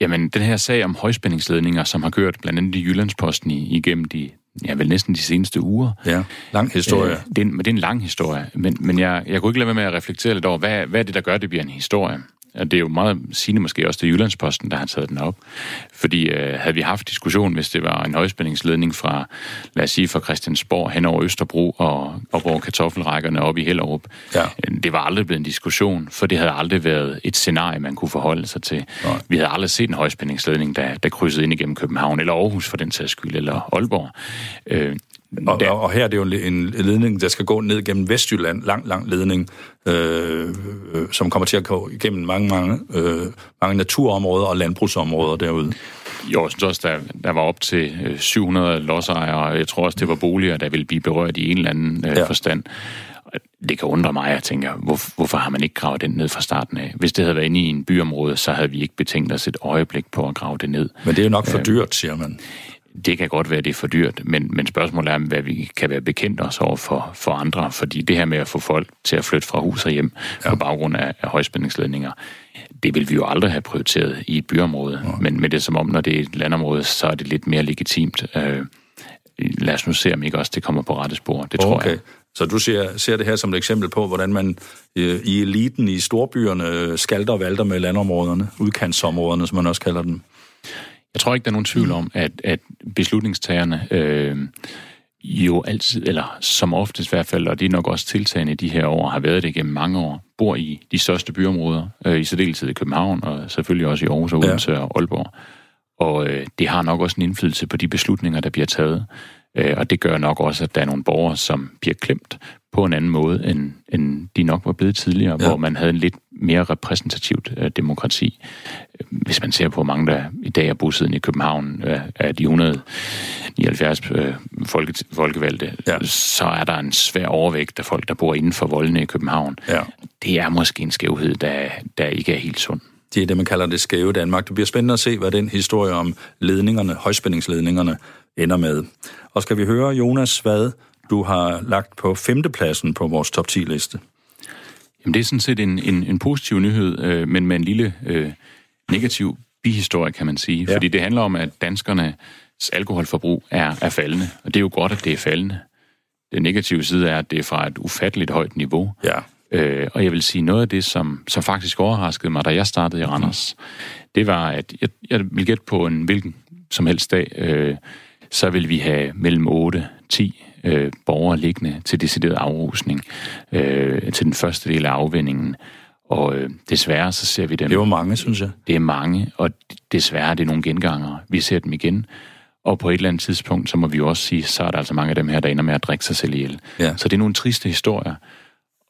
Jamen, den her sag om højspændingsledninger, som har kørt blandt andet i Jyllandsposten igennem de ja, vel næsten de seneste uger. Ja, lang historie. Øh, det, er en, det er en lang historie, men, men jeg, jeg kunne ikke lade være med at reflektere lidt over, hvad, hvad er det, der gør, at det bliver en historie? Og det er jo meget sigende måske også til Jyllandsposten, der har taget den op. Fordi øh, havde vi haft diskussion, hvis det var en højspændingsledning fra, lad os sige, fra Christiansborg hen over Østerbro og op over kartoffelrækkerne op i Hellerup, ja. Øh, det var aldrig blevet en diskussion, for det havde aldrig været et scenarie, man kunne forholde sig til. Nej. Vi havde aldrig set en højspændingsledning, der, der krydsede ind igennem København, eller Aarhus for den sags skyld, eller Aalborg. Øh, og, og, og her er det jo en ledning, der skal gå ned gennem Vestjylland, lang, lang ledning, øh, øh, som kommer til at gå igennem mange, mange, øh, mange naturområder og landbrugsområder derude. Jo, jeg synes også, der, der var op til 700 øh, lodsejere, og jeg tror også, det var boliger, der ville blive berørt i en eller anden øh, ja. forstand. Det kan undre mig, jeg tænker, hvor, hvorfor har man ikke gravet den ned fra starten af? Hvis det havde været inde i en byområde, så havde vi ikke betænkt os et øjeblik på at grave det ned. Men det er jo nok for øh, dyrt, siger man det kan godt være, det er for dyrt, men, men spørgsmålet er, hvad vi kan være bekendt os over for, for andre, fordi det her med at få folk til at flytte fra hus og hjem ja. på baggrund af, af højspændingsledninger, det vil vi jo aldrig have prioriteret i et byområde, ja. men med det som om, når det er et landområde, så er det lidt mere legitimt. Øh, lad os nu se, om ikke også det kommer på rette spor. Det tror okay. jeg. Så du ser, ser det her som et eksempel på, hvordan man øh, i eliten i storbyerne øh, skalter og valter med landområderne, udkantsområderne, som man også kalder dem? Jeg tror ikke, der er nogen tvivl om, at, at beslutningstagerne øh, jo altid, eller som oftest i hvert fald, og det er nok også tiltagende i de her år, har været det gennem mange år, bor i de største byområder, øh, i særdeleshed i København, og selvfølgelig også i Aarhus og Odense ja. og Aalborg. Og øh, det har nok også en indflydelse på de beslutninger, der bliver taget. Øh, og det gør nok også, at der er nogle borgere, som bliver klemt på en anden måde, end, end de nok var blevet tidligere, ja. hvor man havde en lidt mere repræsentativt øh, demokrati. Hvis man ser på, mange der i dag er bosiddende i København, øh, af de 179 øh, folke, folkevalgte, ja. så er der en svær overvægt af folk, der bor inden for voldene i København. Ja. Det er måske en skævhed, der, der ikke er helt sund. Det er det, man kalder det skæve Danmark. Det bliver spændende at se, hvad den historie om ledningerne, højspændingsledningerne, ender med. Og skal vi høre, Jonas, hvad du har lagt på femtepladsen på vores top 10-liste? Jamen, det er sådan set en, en, en positiv nyhed, øh, men med en lille øh, negativ bihistorie, kan man sige. Ja. Fordi det handler om, at danskernes alkoholforbrug er, er faldende. Og det er jo godt, at det er faldende. Den negative side er, at det er fra et ufatteligt højt niveau. Ja. Øh, og jeg vil sige, noget af det, som, som faktisk overraskede mig, da jeg startede i Randers, mm. det var, at jeg, jeg vil gætte på en hvilken som helst dag, øh, så vil vi have mellem 8, 10 øh, borgere liggende til decideret afrusning, øh, til den første del af afvindingen. Og øh, desværre så ser vi dem... Det var mange, synes jeg. Det er mange, og desværre det er nogle gengangere. Vi ser dem igen. Og på et eller andet tidspunkt, så må vi jo også sige, så er der altså mange af dem her, der ender med at drikke sig selv ihjel. Ja. Så det er nogle triste historier.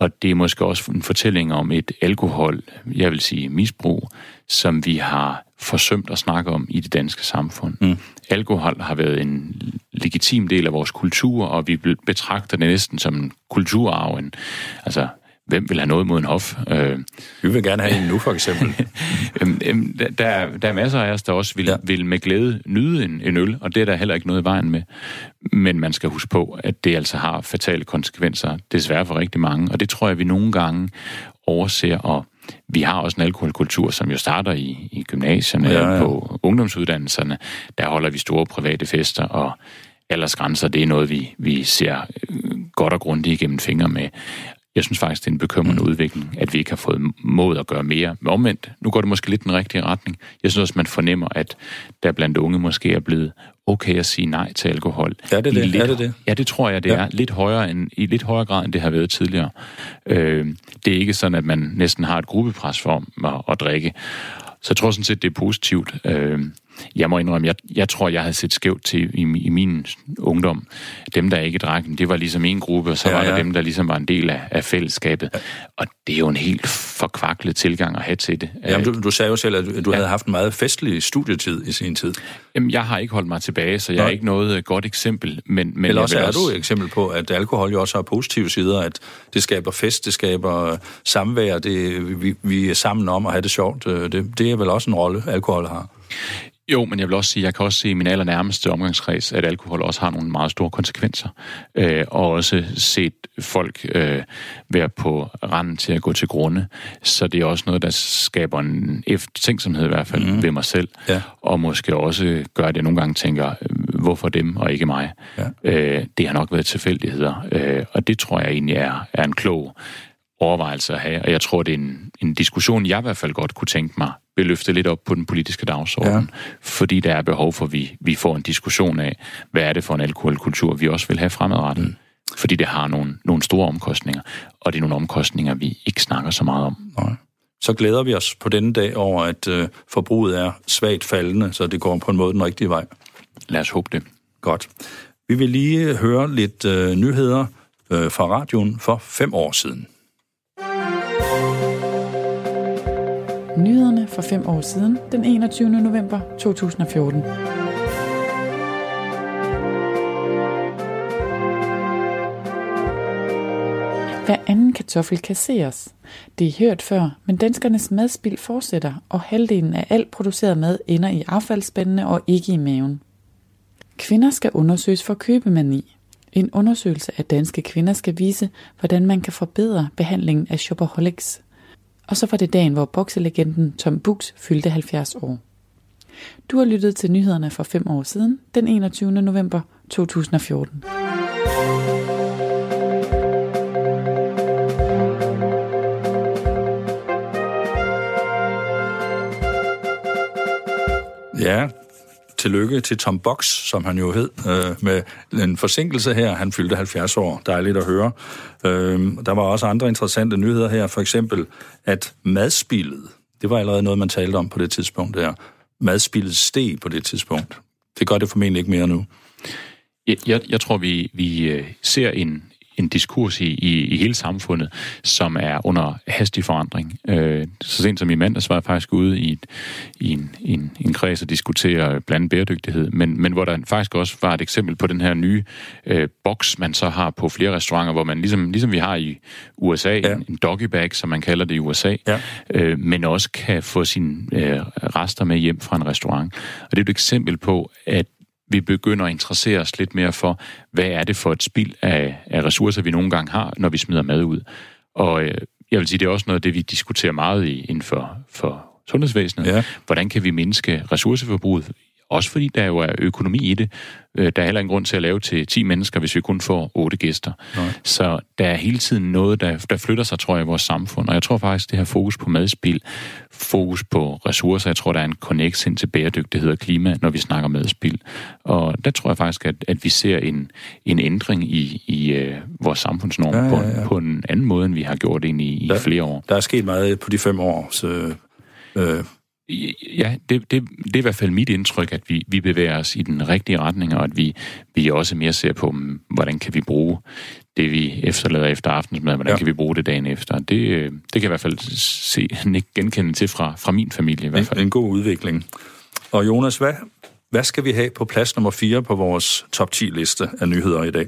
Og det er måske også en fortælling om et alkohol, jeg vil sige misbrug, som vi har forsømt at snakke om i det danske samfund. Mm. Alkohol har været en legitim del af vores kultur, og vi betragter det næsten som en kulturarv. Altså, hvem vil have noget mod en hof? Øh, vi vil gerne have en nu, for eksempel. der, der er masser af os, der også vil, ja. vil med glæde nyde en, en øl, og det er der heller ikke noget i vejen med. Men man skal huske på, at det altså har fatale konsekvenser, desværre for rigtig mange, og det tror jeg, vi nogle gange overser, og vi har også en alkoholkultur, som jo starter i, i gymnasierne, ja, ja. på ungdomsuddannelserne. Der holder vi store private fester, og aldersgrænser, det er noget, vi, vi ser øh, godt og grundigt igennem fingre med. Jeg synes faktisk, det er en bekymrende mm. udvikling, at vi ikke har fået mod at gøre mere. Men omvendt, nu går det måske lidt den rigtige retning. Jeg synes også, man fornemmer, at der blandt unge måske er blevet okay at sige nej til alkohol. Er det det? Lidt, er det, det? Ja, det tror jeg, det ja. er. Lidt højere end, I lidt højere grad, end det har været tidligere. Øh, det er ikke sådan, at man næsten har et gruppepres for at, at drikke. Så jeg tror sådan set, det er positivt. Øh, jeg må indrømme, jeg, jeg tror, jeg havde set skævt til i, i min ungdom. Dem, der ikke drak, det var ligesom en gruppe, og så ja, var der ja. dem, der ligesom var en del af, af fællesskabet. Ja. Og det er jo en helt forkvaklet tilgang at have til det. Jamen, du, du sagde jo selv, at du ja. havde haft en meget festlig studietid i sin tid. Jamen, jeg har ikke holdt mig tilbage, så jeg Nej. er ikke noget godt eksempel. Men, men Eller også er også... du et eksempel på, at alkohol jo også har positive sider, at det skaber fest, det skaber samvær, det, vi, vi er sammen om at have det sjovt. Øh, det, det er vel også en rolle, alkohol har. Jo, men jeg vil også sige, jeg kan også se i min allernærmeste omgangskreds, at alkohol også har nogle meget store konsekvenser. Øh, og også set folk øh, være på randen til at gå til grunde. Så det er også noget, der skaber en eftertænksomhed i hvert fald mm. ved mig selv. Ja. Og måske også gør, at jeg nogle gange tænker, hvorfor dem og ikke mig? Ja. Øh, det har nok været tilfældigheder. Øh, og det tror jeg egentlig er, er en klog overvejelse at have, og jeg tror, det er en, en diskussion, jeg i hvert fald godt kunne tænke mig vil løfte lidt op på den politiske dagsorden, ja. fordi der er behov for, at vi, vi får en diskussion af, hvad er det for en alkoholkultur, vi også vil have fremadrettet. Mm. Fordi det har nogle, nogle store omkostninger, og det er nogle omkostninger, vi ikke snakker så meget om. Nej. Så glæder vi os på denne dag over, at øh, forbruget er svagt faldende, så det går på en måde den rigtige vej. Lad os håbe det. Godt. Vi vil lige høre lidt øh, nyheder øh, fra radioen for fem år siden. Nyhederne for fem år siden, den 21. november 2014. Hver anden kartoffel kasseres. Det er hørt før, men danskernes madspild fortsætter, og halvdelen af alt produceret mad ender i affaldsspændene og ikke i maven. Kvinder skal undersøges for købemani. En undersøgelse af danske kvinder skal vise, hvordan man kan forbedre behandlingen af shopaholics. Og så var det dagen, hvor bokselegenden Tom Bux fyldte 70 år. Du har lyttet til nyhederne for fem år siden, den 21. november 2014. Ja, tillykke til Tom Box, som han jo hed, øh, med en forsinkelse her. Han fyldte 70 år. Dejligt at høre. Øh, der var også andre interessante nyheder her. For eksempel, at madspillet, det var allerede noget, man talte om på det tidspunkt der. Madspillet steg på det tidspunkt. Det gør det formentlig ikke mere nu. Jeg, jeg, jeg tror, vi, vi øh, ser en, en diskurs i, i, i hele samfundet, som er under hastig forandring. Øh, så sent som i mandags var jeg faktisk ude i, et, i en, en, en kreds og diskutere blandt bæredygtighed, men, men hvor der faktisk også var et eksempel på den her nye øh, boks, man så har på flere restauranter, hvor man ligesom, ligesom vi har i USA, ja. en, en doggy bag, som man kalder det i USA, ja. øh, men også kan få sine øh, rester med hjem fra en restaurant. Og det er et eksempel på, at vi begynder at interessere os lidt mere for, hvad er det for et spild af, af ressourcer, vi nogle gange har, når vi smider mad ud. Og øh, jeg vil sige, det er også noget af det, vi diskuterer meget i, inden for, for sundhedsvæsenet. Ja. Hvordan kan vi mindske ressourceforbruget også fordi der jo er økonomi i det. Øh, der er heller ingen grund til at lave til 10 mennesker, hvis vi kun får 8 gæster. Nej. Så der er hele tiden noget, der, der flytter sig, tror jeg, i vores samfund. Og jeg tror faktisk, det her fokus på madspil, fokus på ressourcer, jeg tror, der er en connect ind til bæredygtighed og klima, når vi snakker madspil. Og der tror jeg faktisk, at, at vi ser en, en ændring i, i uh, vores samfundsnorm ja, ja, ja. På, på en anden måde, end vi har gjort ind i, i der, flere år. Der er sket meget på de fem år, så... Øh, Ja, det, det, det er i hvert fald mit indtryk, at vi, vi bevæger os i den rigtige retning, og at vi, vi også mere ser på, mm, hvordan kan vi bruge det, vi efterlader efter aftensmad, hvordan ja. kan vi bruge det dagen efter. Det, det kan jeg i hvert fald se, genkende til fra, fra min familie. I hvert fald. En, en god udvikling. Og Jonas, hvad, hvad skal vi have på plads nummer 4 på vores top 10 liste af nyheder i dag?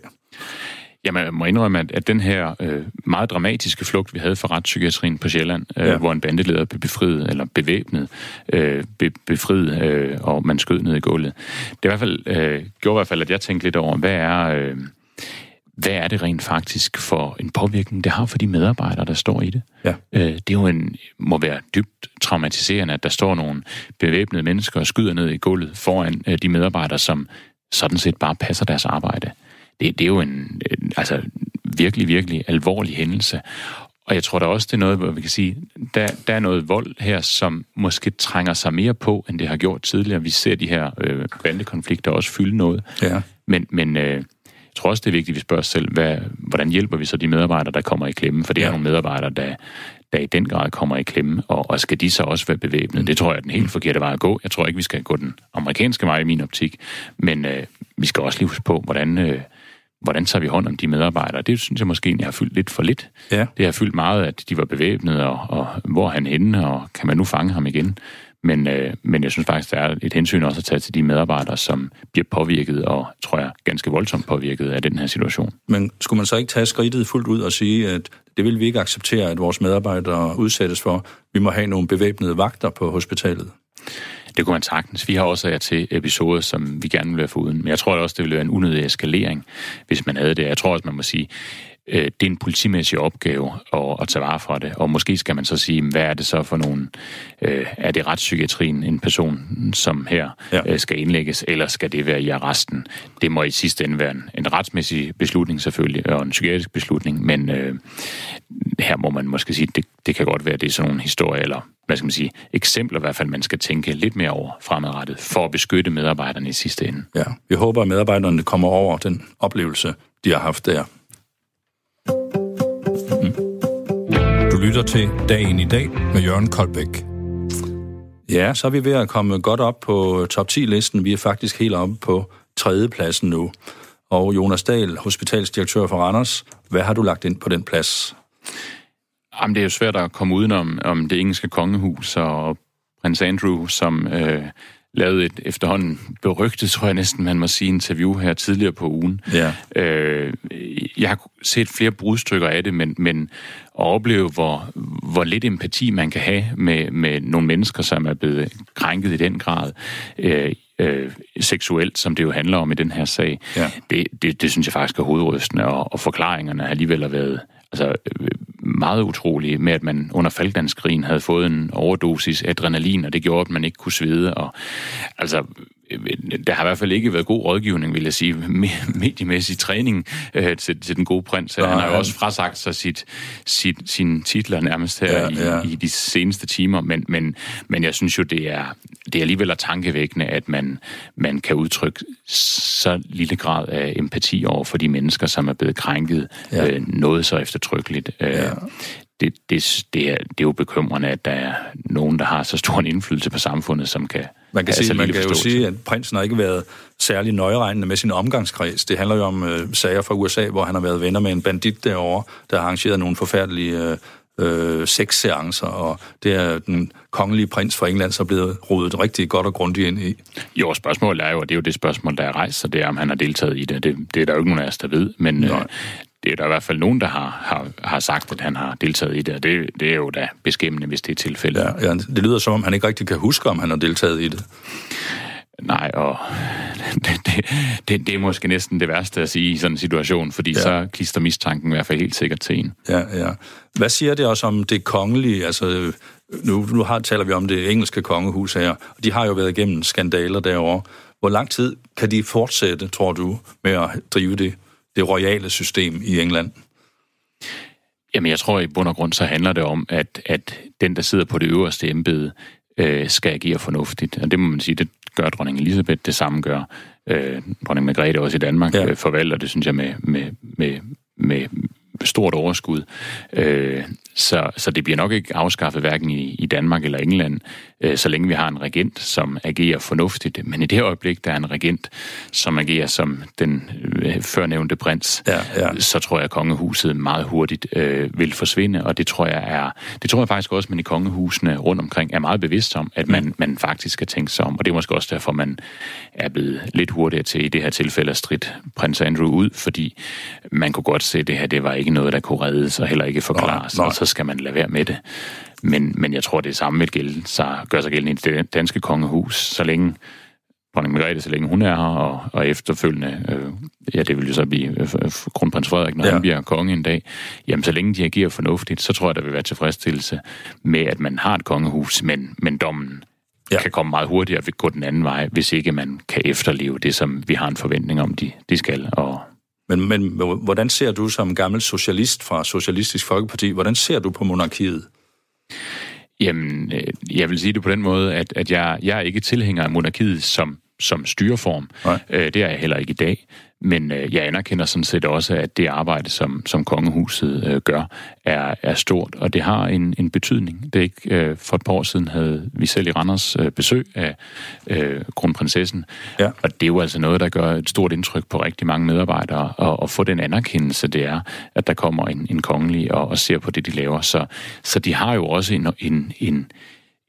Jamen, jeg må indrømme, at, at den her øh, meget dramatiske flugt, vi havde fra retspsykiatrien på Sjælland, øh, ja. hvor en bandeleder blev befriet, eller bevæbnet, øh, be, befriet, øh, og man skød ned i gulvet. Det i hvert fald, øh, gjorde i hvert fald, at jeg tænkte lidt over, hvad er... Øh, hvad er det rent faktisk for en påvirkning, det har for de medarbejdere, der står i det? Ja. Øh, det er jo en, må være dybt traumatiserende, at der står nogle bevæbnede mennesker og skyder ned i gulvet foran øh, de medarbejdere, som sådan set bare passer deres arbejde det, det er jo en, altså, virkelig, virkelig alvorlig hændelse. Og jeg tror da også, det er noget, hvor vi kan sige, der, der er noget vold her, som måske trænger sig mere på, end det har gjort tidligere. Vi ser de her øh, bandekonflikter også fylde noget. Ja. Men, men øh, jeg tror også, det er vigtigt, at vi spørger os selv, hvad, hvordan hjælper vi så de medarbejdere, der kommer i klemme? For det ja. er nogle medarbejdere, der, der i den grad kommer i klemme, og, og skal de så også være bevæbnet? Det tror jeg er den helt forkerte vej at gå. Jeg tror ikke, vi skal gå den amerikanske vej i min optik, men øh, vi skal også lige huske på, hvordan... Øh, hvordan tager vi hånd om de medarbejdere? Det synes jeg måske egentlig har fyldt lidt for lidt. Ja. Det har fyldt meget, at de var bevæbnede, og, og hvor er han henne, og kan man nu fange ham igen? Men, øh, men jeg synes faktisk, der er et hensyn også at tage til de medarbejdere, som bliver påvirket, og tror jeg, ganske voldsomt påvirket af den her situation. Men skulle man så ikke tage skridtet fuldt ud og sige, at det vil vi ikke acceptere, at vores medarbejdere udsættes for? Vi må have nogle bevæbnede vagter på hospitalet. Det kunne man sagtens. Vi har også af til episoder, som vi gerne vil være foruden. Men jeg tror også, det ville være en unødig eskalering, hvis man havde det. Jeg tror også, man må sige, øh, det er en politimæssig opgave at, at tage vare for det. Og måske skal man så sige, hvad er det så for nogen? Øh, er det retspsykiatrien, en person som her ja. Øh, skal indlægges, eller skal det være i arresten? Det må i sidste ende være en, en retsmæssig beslutning selvfølgelig, og en psykiatrisk beslutning, men øh, her må man måske sige, det, det kan godt være, det er sådan nogle historier, eller hvad skal man sige, eksempler i hvert fald, man skal tænke lidt mere over fremadrettet, for at beskytte medarbejderne i sidste ende. Ja, vi håber, at medarbejderne kommer over den oplevelse, de har haft der. Mm. Du lytter til Dagen i dag med Jørgen Koldbæk. Ja, så er vi ved at komme godt op på top 10-listen. Vi er faktisk helt oppe på tredje pladsen nu. Og Jonas Dahl, hospitalsdirektør for Randers, hvad har du lagt ind på den plads? Jamen, det er jo svært at komme udenom om det engelske kongehus og prins Andrew, som øh, lavede et efterhånden berygtet, tror jeg næsten, man må sige, interview her tidligere på ugen. Ja. Øh, jeg har set flere brudstykker af det, men, men at opleve, hvor, hvor lidt empati man kan have med, med nogle mennesker, som er blevet krænket i den grad, øh, øh, seksuelt, som det jo handler om i den her sag, ja. det, det, det synes jeg faktisk er hovedrystende, og, og forklaringerne alligevel har været altså, meget utrolige med, at man under Falklandskrigen havde fået en overdosis adrenalin, og det gjorde, at man ikke kunne svede. Og, altså, der har i hvert fald ikke været god rådgivning, vil jeg sige, mediemæssig træning øh, til, til den gode prins. Han har jo også frasagt sig sit, sit, sine titler nærmest her ja, ja. I, i de seneste timer, men, men, men jeg synes jo, det er, det er alligevel tankevækkende, at man, man kan udtrykke så lille grad af empati over for de mennesker, som er blevet krænket ja. øh, noget så eftertrykkeligt. Øh, ja det, det, det, er, det er jo bekymrende, at der er nogen, der har så stor en indflydelse på samfundet, som kan Man kan, sige, man kan jo sige, at prinsen har ikke været særlig nøjeregnende med sin omgangskreds. Det handler jo om øh, sager fra USA, hvor han har været venner med en bandit derovre, der har arrangeret nogle forfærdelige øh, øh, og det er den kongelige prins fra England så blevet rodet rigtig godt og grundigt ind i. Jo, spørgsmålet er jo, og det er jo det spørgsmål, der er rejst, så det er, om han har deltaget i det. Det, det er der jo ikke nogen af os, der ved, men øh, det er der i hvert fald nogen, der har, har, har sagt, at han har deltaget i det, og det, det er jo da beskæmmende, hvis det er tilfældet. Ja, ja, det lyder som om, han ikke rigtig kan huske, om han har deltaget i det. Nej, og det, det, det, det er måske næsten det værste at sige i sådan en situation, fordi ja. så klister mistanken i hvert fald helt sikkert til en. Ja, ja. Hvad siger det også om det kongelige? Altså, nu, nu har, taler vi om det engelske kongehus her, og de har jo været igennem skandaler derovre. Hvor lang tid kan de fortsætte, tror du, med at drive det, det royale system i England? Jamen, jeg tror i bund og grund, så handler det om, at, at den, der sidder på det øverste embede, øh, skal agere fornuftigt. Og det må man sige, det gør dronning Elisabeth, det samme gør øh, dronning Margrethe også i Danmark, ja. øh, forvalter det, synes jeg, med, med, med, med stort overskud. Øh, så, så det bliver nok ikke afskaffet hverken i, i Danmark eller England, så længe vi har en regent, som agerer fornuftigt. Men i det øjeblik, der er en regent, som agerer som den øh, førnævnte prins, ja, ja. så tror jeg, at kongehuset meget hurtigt øh, vil forsvinde, og det tror jeg er, det tror jeg faktisk også, at man i kongehusene rundt omkring er meget bevidst om, at man, man faktisk skal tænke sig om, og det er måske også derfor, man er blevet lidt hurtigere til i det her tilfælde at stridt prins Andrew ud, fordi man kunne godt se, at det her, det var ikke noget, der kunne reddes og heller ikke forklares, nej, nej. og så skal man lade være med det. Men, men jeg tror, det samme vil gælde, så gør sig gældende i det danske kongehus, så længe dronning Margrethe, så længe hun er her, og, og efterfølgende, øh, ja, det vil jo så blive øh, kronprins Frederik, når ja. han bliver konge en dag, jamen så længe de agerer fornuftigt, så tror jeg, der vil være tilfredsstillelse med, at man har et kongehus, men, men dommen ja. kan komme meget hurtigere og gå den anden vej, hvis ikke man kan efterleve det, som vi har en forventning om, de, de skal. Og men, men hvordan ser du som gammel socialist fra Socialistisk Folkeparti, hvordan ser du på monarkiet? Jamen, øh, jeg vil sige det på den måde, at, at jeg, jeg er ikke tilhænger af monarkiet som, som styreform. Nej. Øh, det er jeg heller ikke i dag. Men øh, jeg anerkender sådan set også, at det arbejde, som, som kongehuset øh, gør, er, er stort, og det har en, en betydning. Det er ikke øh, for et par år siden havde vi selv i Randers øh, besøg af øh, kronprinsessen, ja. og det er jo altså noget, der gør et stort indtryk på rigtig mange medarbejdere, og, og få den anerkendelse, det er, at der kommer en, en kongelig og, og ser på det, de laver. Så, så de har jo også en, en, en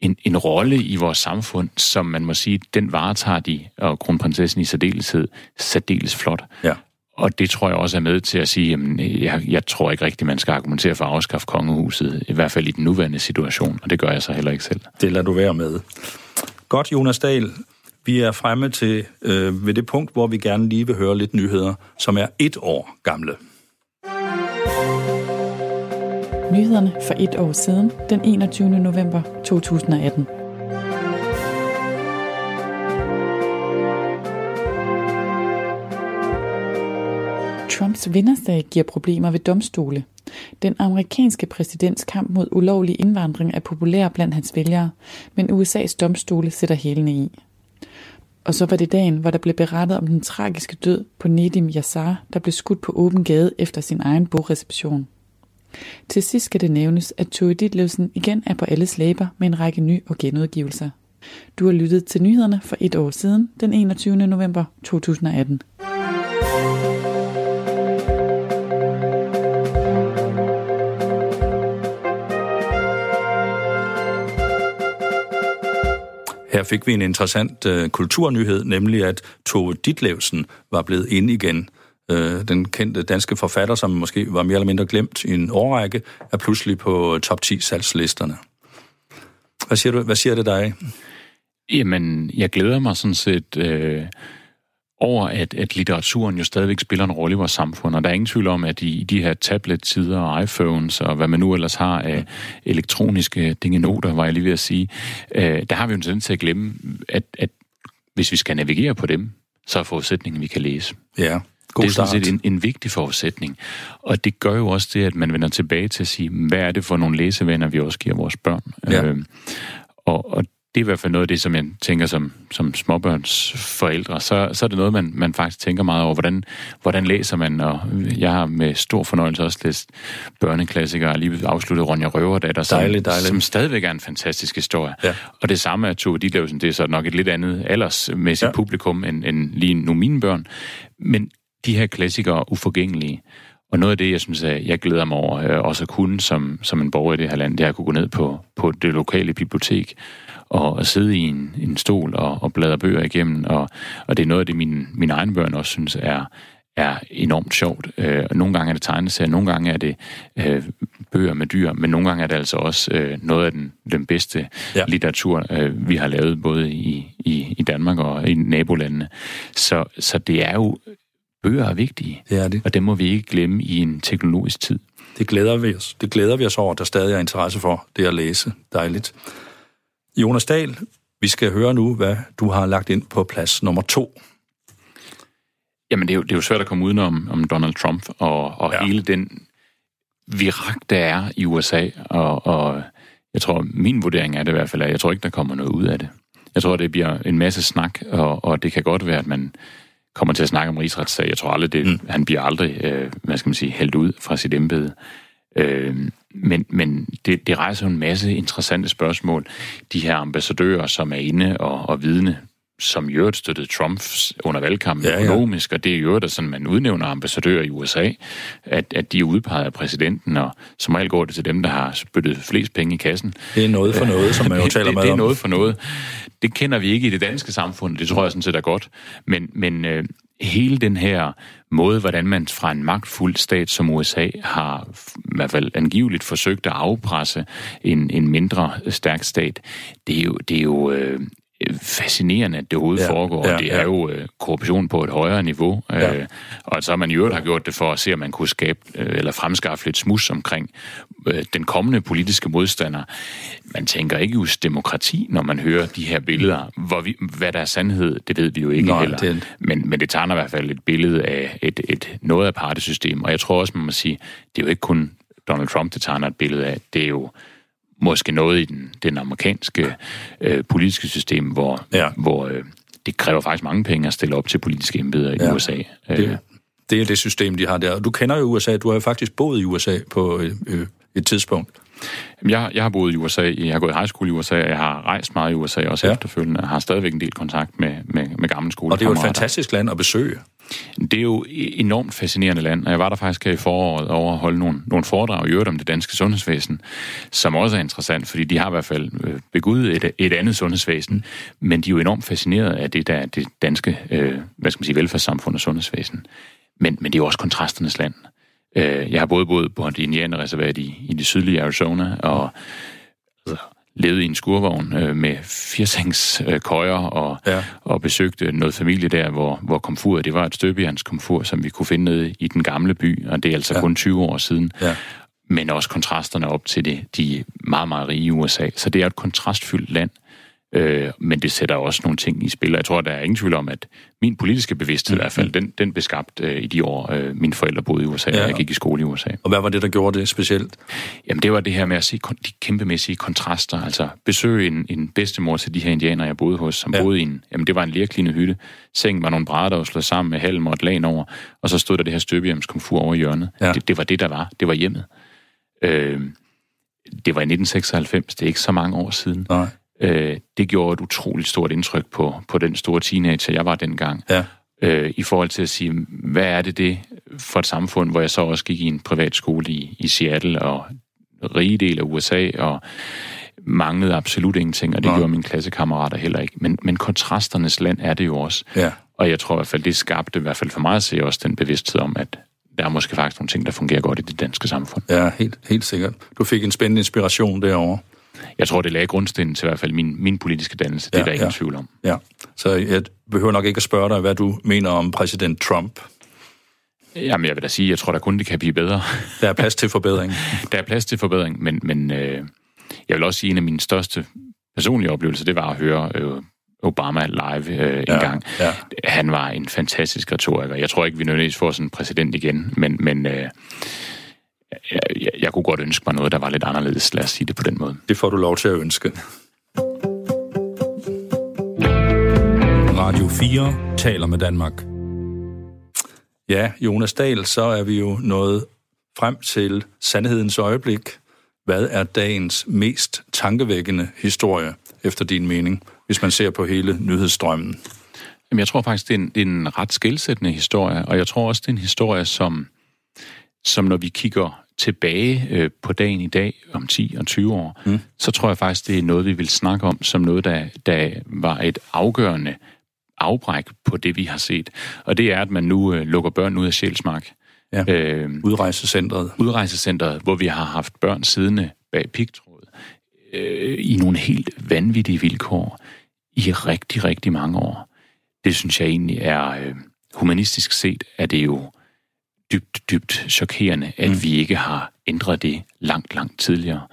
en, en rolle i vores samfund, som man må sige, den varetager de, og kronprinsessen i særdeleshed, særdeles flot. Ja. Og det tror jeg også er med til at sige, at jeg, jeg tror ikke rigtigt, man skal argumentere for at afskaffe kongehuset, i hvert fald i den nuværende situation, og det gør jeg så heller ikke selv. Det lader du være med. Godt, Jonas Dahl. Vi er fremme til øh, ved det punkt, hvor vi gerne lige vil høre lidt nyheder, som er et år gamle. Nyhederne for et år siden, den 21. november 2018. Trumps vindersag giver problemer ved domstole. Den amerikanske præsidents kamp mod ulovlig indvandring er populær blandt hans vælgere, men USA's domstole sætter hælene i. Og så var det dagen, hvor der blev berettet om den tragiske død på Nedim Yassar, der blev skudt på åben gade efter sin egen bogreception. Til sidst skal det nævnes, at Tove Ditlevsen igen er på alles læber med en række ny- og genudgivelser. Du har lyttet til nyhederne for et år siden, den 21. november 2018. Her fik vi en interessant øh, kulturnyhed, nemlig at Tove Ditlevsen var blevet ind igen øh, den kendte danske forfatter, som måske var mere eller mindre glemt i en årrække, er pludselig på top 10 salgslisterne. Hvad siger, du, hvad siger det dig? Jamen, jeg glæder mig sådan set øh, over, at, at litteraturen jo stadigvæk spiller en rolle i vores samfund, og der er ingen tvivl om, at i, i de her tablet-tider og iPhones og hvad man nu ellers har af elektroniske dingenoter, var jeg lige ved at sige, øh, der har vi jo en tendens til at glemme, at, at hvis vi skal navigere på dem, så er forudsætningen, at vi kan læse. Ja. God det er sådan set en, en vigtig forudsætning. Og det gør jo også det, at man vender tilbage til at sige, hvad er det for nogle læsevenner, vi også giver vores børn? Ja. Øh, og, og det er i hvert fald noget af det, som jeg tænker som, som småbørns forældre. Så, så er det noget, man, man faktisk tænker meget over. Hvordan, hvordan læser man? Og jeg har med stor fornøjelse også læst børneklassikere, lige afsluttet Ronja Røverdatter, som, dejligt, dejligt. som stadigvæk er en fantastisk historie. Ja. Og det samme er Tove Ditlevsen, det er så nok et lidt andet aldersmæssigt ja. publikum end, end lige nu mine børn. Men de her klassikere uforgængelige. Og noget af det, jeg synes, at jeg glæder mig over, øh, også at kunne som, som en borger i det her land, det er at kunne gå ned på, på det lokale bibliotek og at sidde i en, en stol og, og bladre bøger igennem. Og, og det er noget af det, mine, mine egne børn også synes er, er enormt sjovt. Øh, nogle gange er det tegneserier, nogle gange er det øh, bøger med dyr, men nogle gange er det altså også øh, noget af den, den bedste ja. litteratur, øh, vi har lavet både i, i, i Danmark og i nabolandene. Så, så det er jo, bøger er vigtige, det er det. og det må vi ikke glemme i en teknologisk tid. Det glæder vi os. Det glæder vi os over, der stadig er interesse for det at læse. Dejligt. Jonas Dahl, vi skal høre nu, hvad du har lagt ind på plads nummer to. Jamen, det er jo, det er jo svært at komme udenom om Donald Trump og, og ja. hele den virak, der er i USA. Og, og jeg tror, min vurdering er det i hvert fald, at jeg tror ikke, der kommer noget ud af det. Jeg tror, det bliver en masse snak, og, og det kan godt være, at man kommer til at snakke om rigsretssag. Jeg tror aldrig, det, mm. han bliver aldrig, øh, hvad skal man sige, hældt ud fra sit embede. Øh, men men det, det rejser en masse interessante spørgsmål. De her ambassadører, som er inde og, og vidne, som i øvrigt støttede Trump under valgkampen ja, ja. økonomisk, og det er i øvrigt, at sådan, man udnævner ambassadører i USA, at, at de er udpeget af præsidenten, og som regel går det til dem, der har spyttet flest penge i kassen. Det er noget for noget, som man jo taler det, med Det er om. noget for noget. Det kender vi ikke i det danske samfund, det tror jeg sådan set er godt, men, men øh, hele den her måde, hvordan man fra en magtfuld stat som USA har i hvert fald angiveligt forsøgt at afpresse en, en mindre stærk stat, det er jo, det er jo øh, fascinerende, at det overhovedet ja, foregår. Ja, det er ja. jo øh, korruption på et højere niveau, øh, ja. og så har man i øvrigt har gjort det for at se, om man kunne skabe øh, eller fremskaffe lidt smus omkring øh, den kommende politiske modstander. Man tænker ikke just demokrati, når man hører de her billeder. Hvor vi, hvad der er sandhed, det ved vi jo ikke Nej, heller. Det... Men, men det tager i hvert fald et billede af et, et noget af partesystem, og jeg tror også, man må sige, det er jo ikke kun Donald Trump, det tegner et billede af. Det er jo måske noget i den, den amerikanske øh, politiske system, hvor, ja. hvor øh, det kræver faktisk mange penge at stille op til politiske embeder ja. i USA. Det, det er det system, de har der. Du kender jo USA, du har jo faktisk boet i USA på øh, øh et tidspunkt. Jeg, jeg har boet i USA, jeg har gået i high school i USA, jeg har rejst meget i USA også ja. efterfølgende, og har stadigvæk en del kontakt med, med, med gamle skole. Og det er jo et fantastisk land at besøge. Det er jo et enormt fascinerende land, og jeg var der faktisk her i foråret over at holde nogle, nogle foredrag i øvrigt om det danske sundhedsvæsen, som også er interessant, fordi de har i hvert fald øh, begudet et, et andet sundhedsvæsen, men de er jo enormt fascineret af det, der er det danske øh, hvad skal man sige, velfærdssamfund og sundhedsvæsen. Men, men det er jo også kontrasternes land. Øh, jeg har både boet på et indianerreservat i, i det sydlige Arizona, og altså, levet i en skurvogn øh, med firsængs øh, køjer og, ja. og besøgte noget familie der, hvor, hvor komfuret, det var et støbejernskomfur, som vi kunne finde nede i den gamle by, og det er altså ja. kun 20 år siden. Ja. Men også kontrasterne op til det, de meget, meget rige USA. Så det er et kontrastfyldt land. Øh, men det sætter også nogle ting i spil. Jeg tror, der er ingen tvivl om, at min politiske bevidsthed mm. i hvert fald, den, den blev skabt øh, i de år, øh, mine forældre boede i USA, ja. og jeg gik i skole i USA. Og hvad var det, der gjorde det specielt? Jamen, det var det her med at se de kæmpemæssige kontraster. Altså, besøge en, en bedstemor til de her indianer, jeg boede hos, som ja. boede i en, jamen, det var en lærkline hytte. Sengen var nogle brædder, der var slået sammen med halm og et lag over, og så stod der det her støbehjemskomfur over hjørnet. Ja. Det, det var det, der var. Det var hjemmet. Øh, det var i 1996, det er ikke så mange år siden. Nej. Øh, det gjorde et utroligt stort indtryk på, på den store teenager, jeg var dengang. Ja. Øh, I forhold til at sige, hvad er det det for et samfund, hvor jeg så også gik i en privat skole i, i Seattle og rige del af USA, og manglede absolut ingenting, og det ja. gjorde mine klassekammerater heller ikke. Men, men kontrasternes land er det jo også. Ja. Og jeg tror i hvert fald, det skabte i hvert fald for mig at se også den bevidsthed om, at der er måske faktisk nogle ting, der fungerer godt i det danske samfund. Ja, helt, helt sikkert. Du fik en spændende inspiration derovre jeg tror, det lagde grundstenen til i hvert fald min, min politiske dannelse. Det ja, er der ingen ja. tvivl om. Ja, så jeg behøver nok ikke at spørge dig, hvad du mener om præsident Trump. Jamen, jeg vil da sige, jeg tror, der kun det kan blive bedre. Der er plads til forbedring. der er plads til forbedring, men, men øh, jeg vil også sige, at en af mine største personlige oplevelser, det var at høre øh, Obama live øh, en ja, gang. Ja. Han var en fantastisk retoriker. Jeg tror ikke, vi nødvendigvis får sådan en præsident igen, men, men øh, jeg, jeg, jeg kunne godt ønske mig noget, der var lidt anderledes. Lad os sige det på den måde. Det får du lov til at ønske. Radio 4 taler med Danmark. Ja, Jonas Dahl, så er vi jo nået frem til sandhedens øjeblik. Hvad er dagens mest tankevækkende historie, efter din mening, hvis man ser på hele nyhedsstrømmen? Jamen, jeg tror faktisk, det er en, det er en ret skældsættende historie, og jeg tror også, det er en historie, som som når vi kigger tilbage øh, på dagen i dag, om 10 og 20 år, mm. så tror jeg faktisk, det er noget, vi vil snakke om som noget, der, der var et afgørende afbræk på det, vi har set. Og det er, at man nu øh, lukker børn ud af Sjælsmark. Ja. Øh, udrejsecentret. Udrejsecentret, hvor vi har haft børn siddende bag pigtråd øh, i nogle helt vanvittige vilkår i rigtig, rigtig mange år. Det synes jeg egentlig er, øh, humanistisk set, er det jo dybt, dybt chokerende, at mm. vi ikke har ændret det langt, langt tidligere.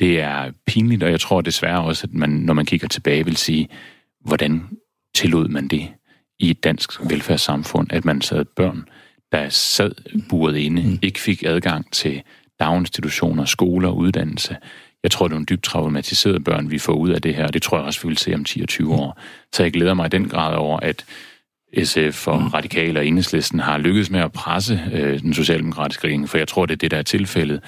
Det er pinligt, og jeg tror desværre også, at man, når man kigger tilbage, vil sige, hvordan tillod man det i et dansk velfærdssamfund, at man sad børn, der sad buret inde, mm. ikke fik adgang til daginstitutioner, skoler og uddannelse. Jeg tror, det er nogle dybt traumatiserede børn, vi får ud af det her, og det tror jeg også, vi vil se om 10 og 20 år. Så jeg glæder mig i den grad over, at SF og mm. Radikale og Enhedslisten har lykkedes med at presse øh, den socialdemokratiske regering, for jeg tror, det er det, der er tilfældet,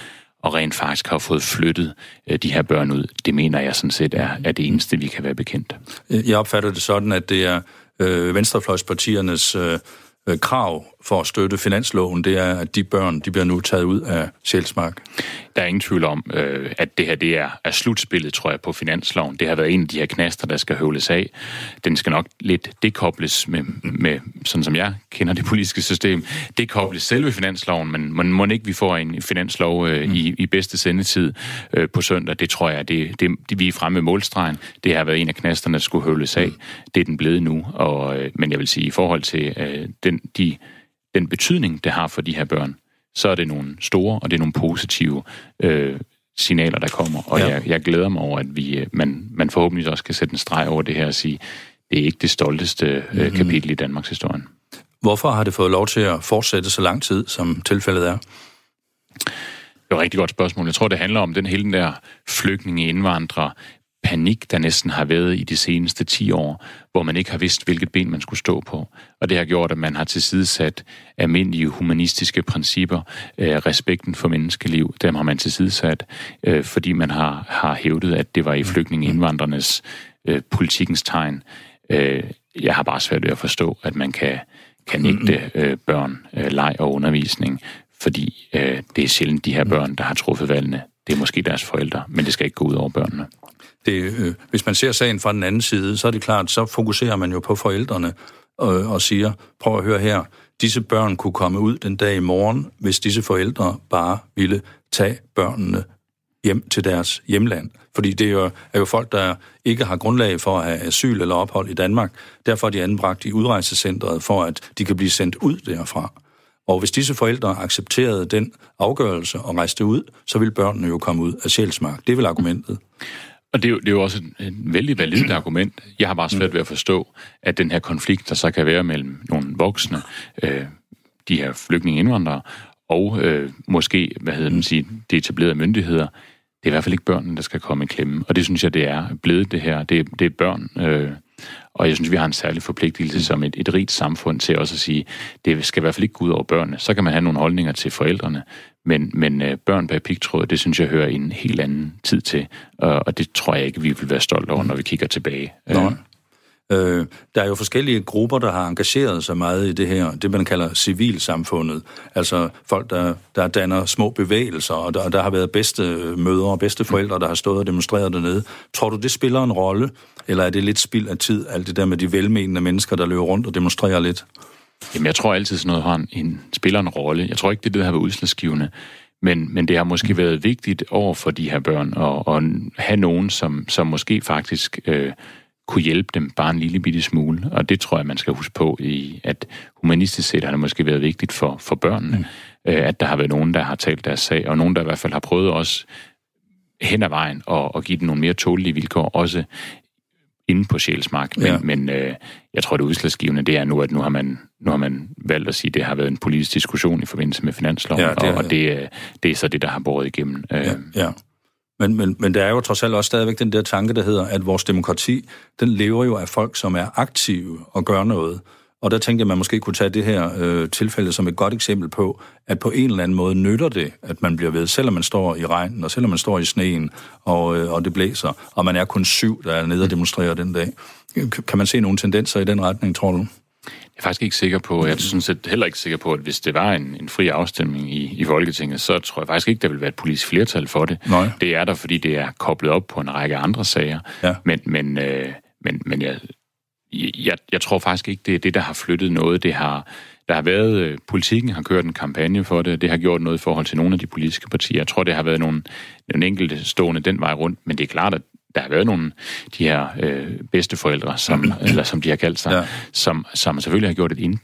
og rent faktisk har fået flyttet øh, de her børn ud. Det mener jeg sådan set er, er det eneste, vi kan være bekendt. Jeg opfatter det sådan, at det er øh, venstrefløjspartiernes øh, øh, krav for at støtte finansloven, det er, at de børn de bliver nu taget ud af Sjælsmark. Der er ingen tvivl om, øh, at det her det er, er slutspillet, tror jeg, på finansloven. Det har været en af de her knaster, der skal høvles af. Den skal nok lidt dekobles med, med sådan som jeg kender det politiske system, dekobles selve finansloven, men man må ikke, vi får en finanslov øh, mm. i, i bedste sendetid øh, på søndag. Det tror jeg, det, det, det, vi er fremme med målstregen. Det har været en af knasterne, der skulle høvles af. Mm. Det er den blevet nu. Og, øh, men jeg vil sige, i forhold til øh, den, de den betydning, det har for de her børn, så er det nogle store, og det er nogle positive øh, signaler, der kommer. Og ja. jeg, jeg glæder mig over, at vi, øh, man, man forhåbentlig også kan sætte en streg over det her og sige, det er ikke det stolteste øh, mm-hmm. kapitel i Danmarks historie. Hvorfor har det fået lov til at fortsætte så lang tid, som tilfældet er? Det er et rigtig godt spørgsmål. Jeg tror, det handler om den hele den der flygtninge, indvandrere, panik, der næsten har været i de seneste 10 år, hvor man ikke har vidst, hvilket ben man skulle stå på. Og det har gjort, at man har tilsidesat almindelige humanistiske principper, øh, respekten for menneskeliv, dem har man tilsidesat, øh, fordi man har, har hævdet, at det var i flygtningeindvandrernes øh, politikens tegn. Øh, jeg har bare svært ved at forstå, at man kan, kan nægte øh, børn øh, leg og undervisning, fordi øh, det er sjældent de her børn, der har truffet valgene. Det er måske deres forældre, men det skal ikke gå ud over børnene det, øh, hvis man ser sagen fra den anden side, så er det klart, så fokuserer man jo på forældrene og, og siger, prøv at høre her, disse børn kunne komme ud den dag i morgen, hvis disse forældre bare ville tage børnene hjem til deres hjemland. Fordi det er jo, er jo folk, der ikke har grundlag for at have asyl eller ophold i Danmark. Derfor er de anbragt i udrejsecentret, for at de kan blive sendt ud derfra. Og hvis disse forældre accepterede den afgørelse og rejste ud, så ville børnene jo komme ud af Sjælsmark. Det er vel argumentet. Og det er, jo, det er jo også et, et vældig validt argument. Jeg har bare svært ved at forstå, at den her konflikt, der så kan være mellem nogle voksne, øh, de her flygtninge indvandrere, og øh, måske, hvad hedder man sige, de etablerede myndigheder, det er i hvert fald ikke børnene, der skal komme i klemme. Og det synes jeg, det er blevet det her. Det, det er børn, øh, og jeg synes, vi har en særlig forpligtelse som et, et rigt samfund til også at sige, det skal i hvert fald ikke gå ud over børnene. Så kan man have nogle holdninger til forældrene, men, men øh, børn bag pigtråd, det synes jeg hører en helt anden tid til, og, og det tror jeg ikke, vi vil være stolte over, når vi kigger tilbage. Nå. Øh, der er jo forskellige grupper, der har engageret sig meget i det her, det man kalder civilsamfundet. Altså folk, der, der danner små bevægelser, og der, der har været bedste mødre og bedste forældre, der har stået og demonstreret dernede. Tror du, det spiller en rolle, eller er det lidt spild af tid, alt det der med de velmenende mennesker, der løber rundt og demonstrerer lidt? Jamen, jeg tror altid, sådan noget har en, en, spiller en rolle. Jeg tror ikke, det er det, der har været udslagsgivende. Men, men det har måske været vigtigt over for de her børn at, at have nogen, som, som måske faktisk øh, kunne hjælpe dem bare en lille bitte smule. Og det tror jeg, man skal huske på, i at humanistisk set har det måske været vigtigt for, for børnene, mm. øh, at der har været nogen, der har talt deres sag, og nogen, der i hvert fald har prøvet også hen ad vejen og, og give dem nogle mere tålige vilkår, også inde på Sjælsmark. Men, ja. men øh, jeg tror, det udslagsgivende det er nu, at nu har, man, nu har man valgt at sige, at det har været en politisk diskussion i forbindelse med finansloven, ja, det er, og, og det, øh, det er så det, der har båret igennem. Øh. Ja, ja. Men, men, men der er jo trods alt også stadigvæk den der tanke, der hedder, at vores demokrati, den lever jo af folk, som er aktive og gør noget. Og der tænkte jeg, at man måske kunne tage det her øh, tilfælde som et godt eksempel på, at på en eller anden måde nytter det, at man bliver ved, selvom man står i regnen, og selvom man står i sneen, og, øh, og det blæser, og man er kun syv, der er nede og demonstrerer den dag. Kan man se nogle tendenser i den retning, tror du? Jeg er faktisk ikke sikker på, jeg er sådan set heller ikke sikker på, at hvis det var en, en fri afstemning i, i Folketinget, så tror jeg faktisk ikke, der vil være et politisk flertal for det. Nej. Det er der, fordi det er koblet op på en række andre sager. Ja. Men, men, øh, men, men jeg, jeg, jeg tror faktisk ikke, det er det, der har flyttet noget. Det har, Der har været, øh, politikken har kørt en kampagne for det, det har gjort noget i forhold til nogle af de politiske partier. Jeg tror, det har været nogle, nogle enkelte stående den vej rundt, men det er klart, at der har været nogle de her øh, bedsteforældre, som, eller som de har kaldt sig, ja. som, som selvfølgelig har gjort et, ind,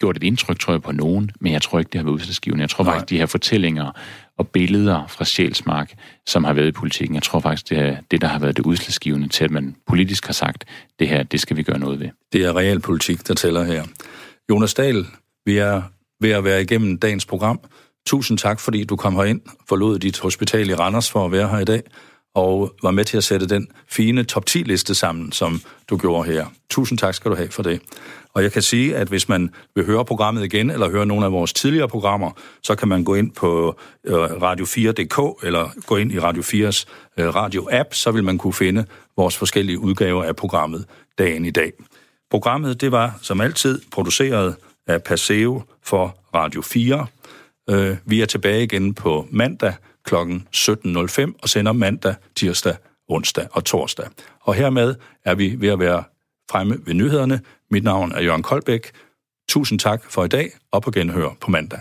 gjort et indtryk, tror jeg, på nogen, men jeg tror ikke, det har været udslagsgivende. Jeg tror Nej. faktisk, de her fortællinger og billeder fra Sjælsmark, som har været i politikken, jeg tror faktisk, det er det, der har været det udslagsgivende til, at man politisk har sagt, det her, det skal vi gøre noget ved. Det er realpolitik, der tæller her. Jonas Dahl, vi er ved at være igennem dagens program. Tusind tak, fordi du kom herind, forlod dit hospital i Randers for at være her i dag, og var med til at sætte den fine top 10-liste sammen, som du gjorde her. Tusind tak skal du have for det. Og jeg kan sige, at hvis man vil høre programmet igen, eller høre nogle af vores tidligere programmer, så kan man gå ind på øh, radio4.dk, eller gå ind i Radio 4's øh, radio-app, så vil man kunne finde vores forskellige udgaver af programmet dagen i dag. Programmet, det var som altid produceret af Paseo for Radio 4. Øh, vi er tilbage igen på mandag kl. 17.05 og sender mandag, tirsdag, onsdag og torsdag. Og hermed er vi ved at være fremme ved nyhederne. Mit navn er Jørgen Koldbæk. Tusind tak for i dag, og på genhør på mandag.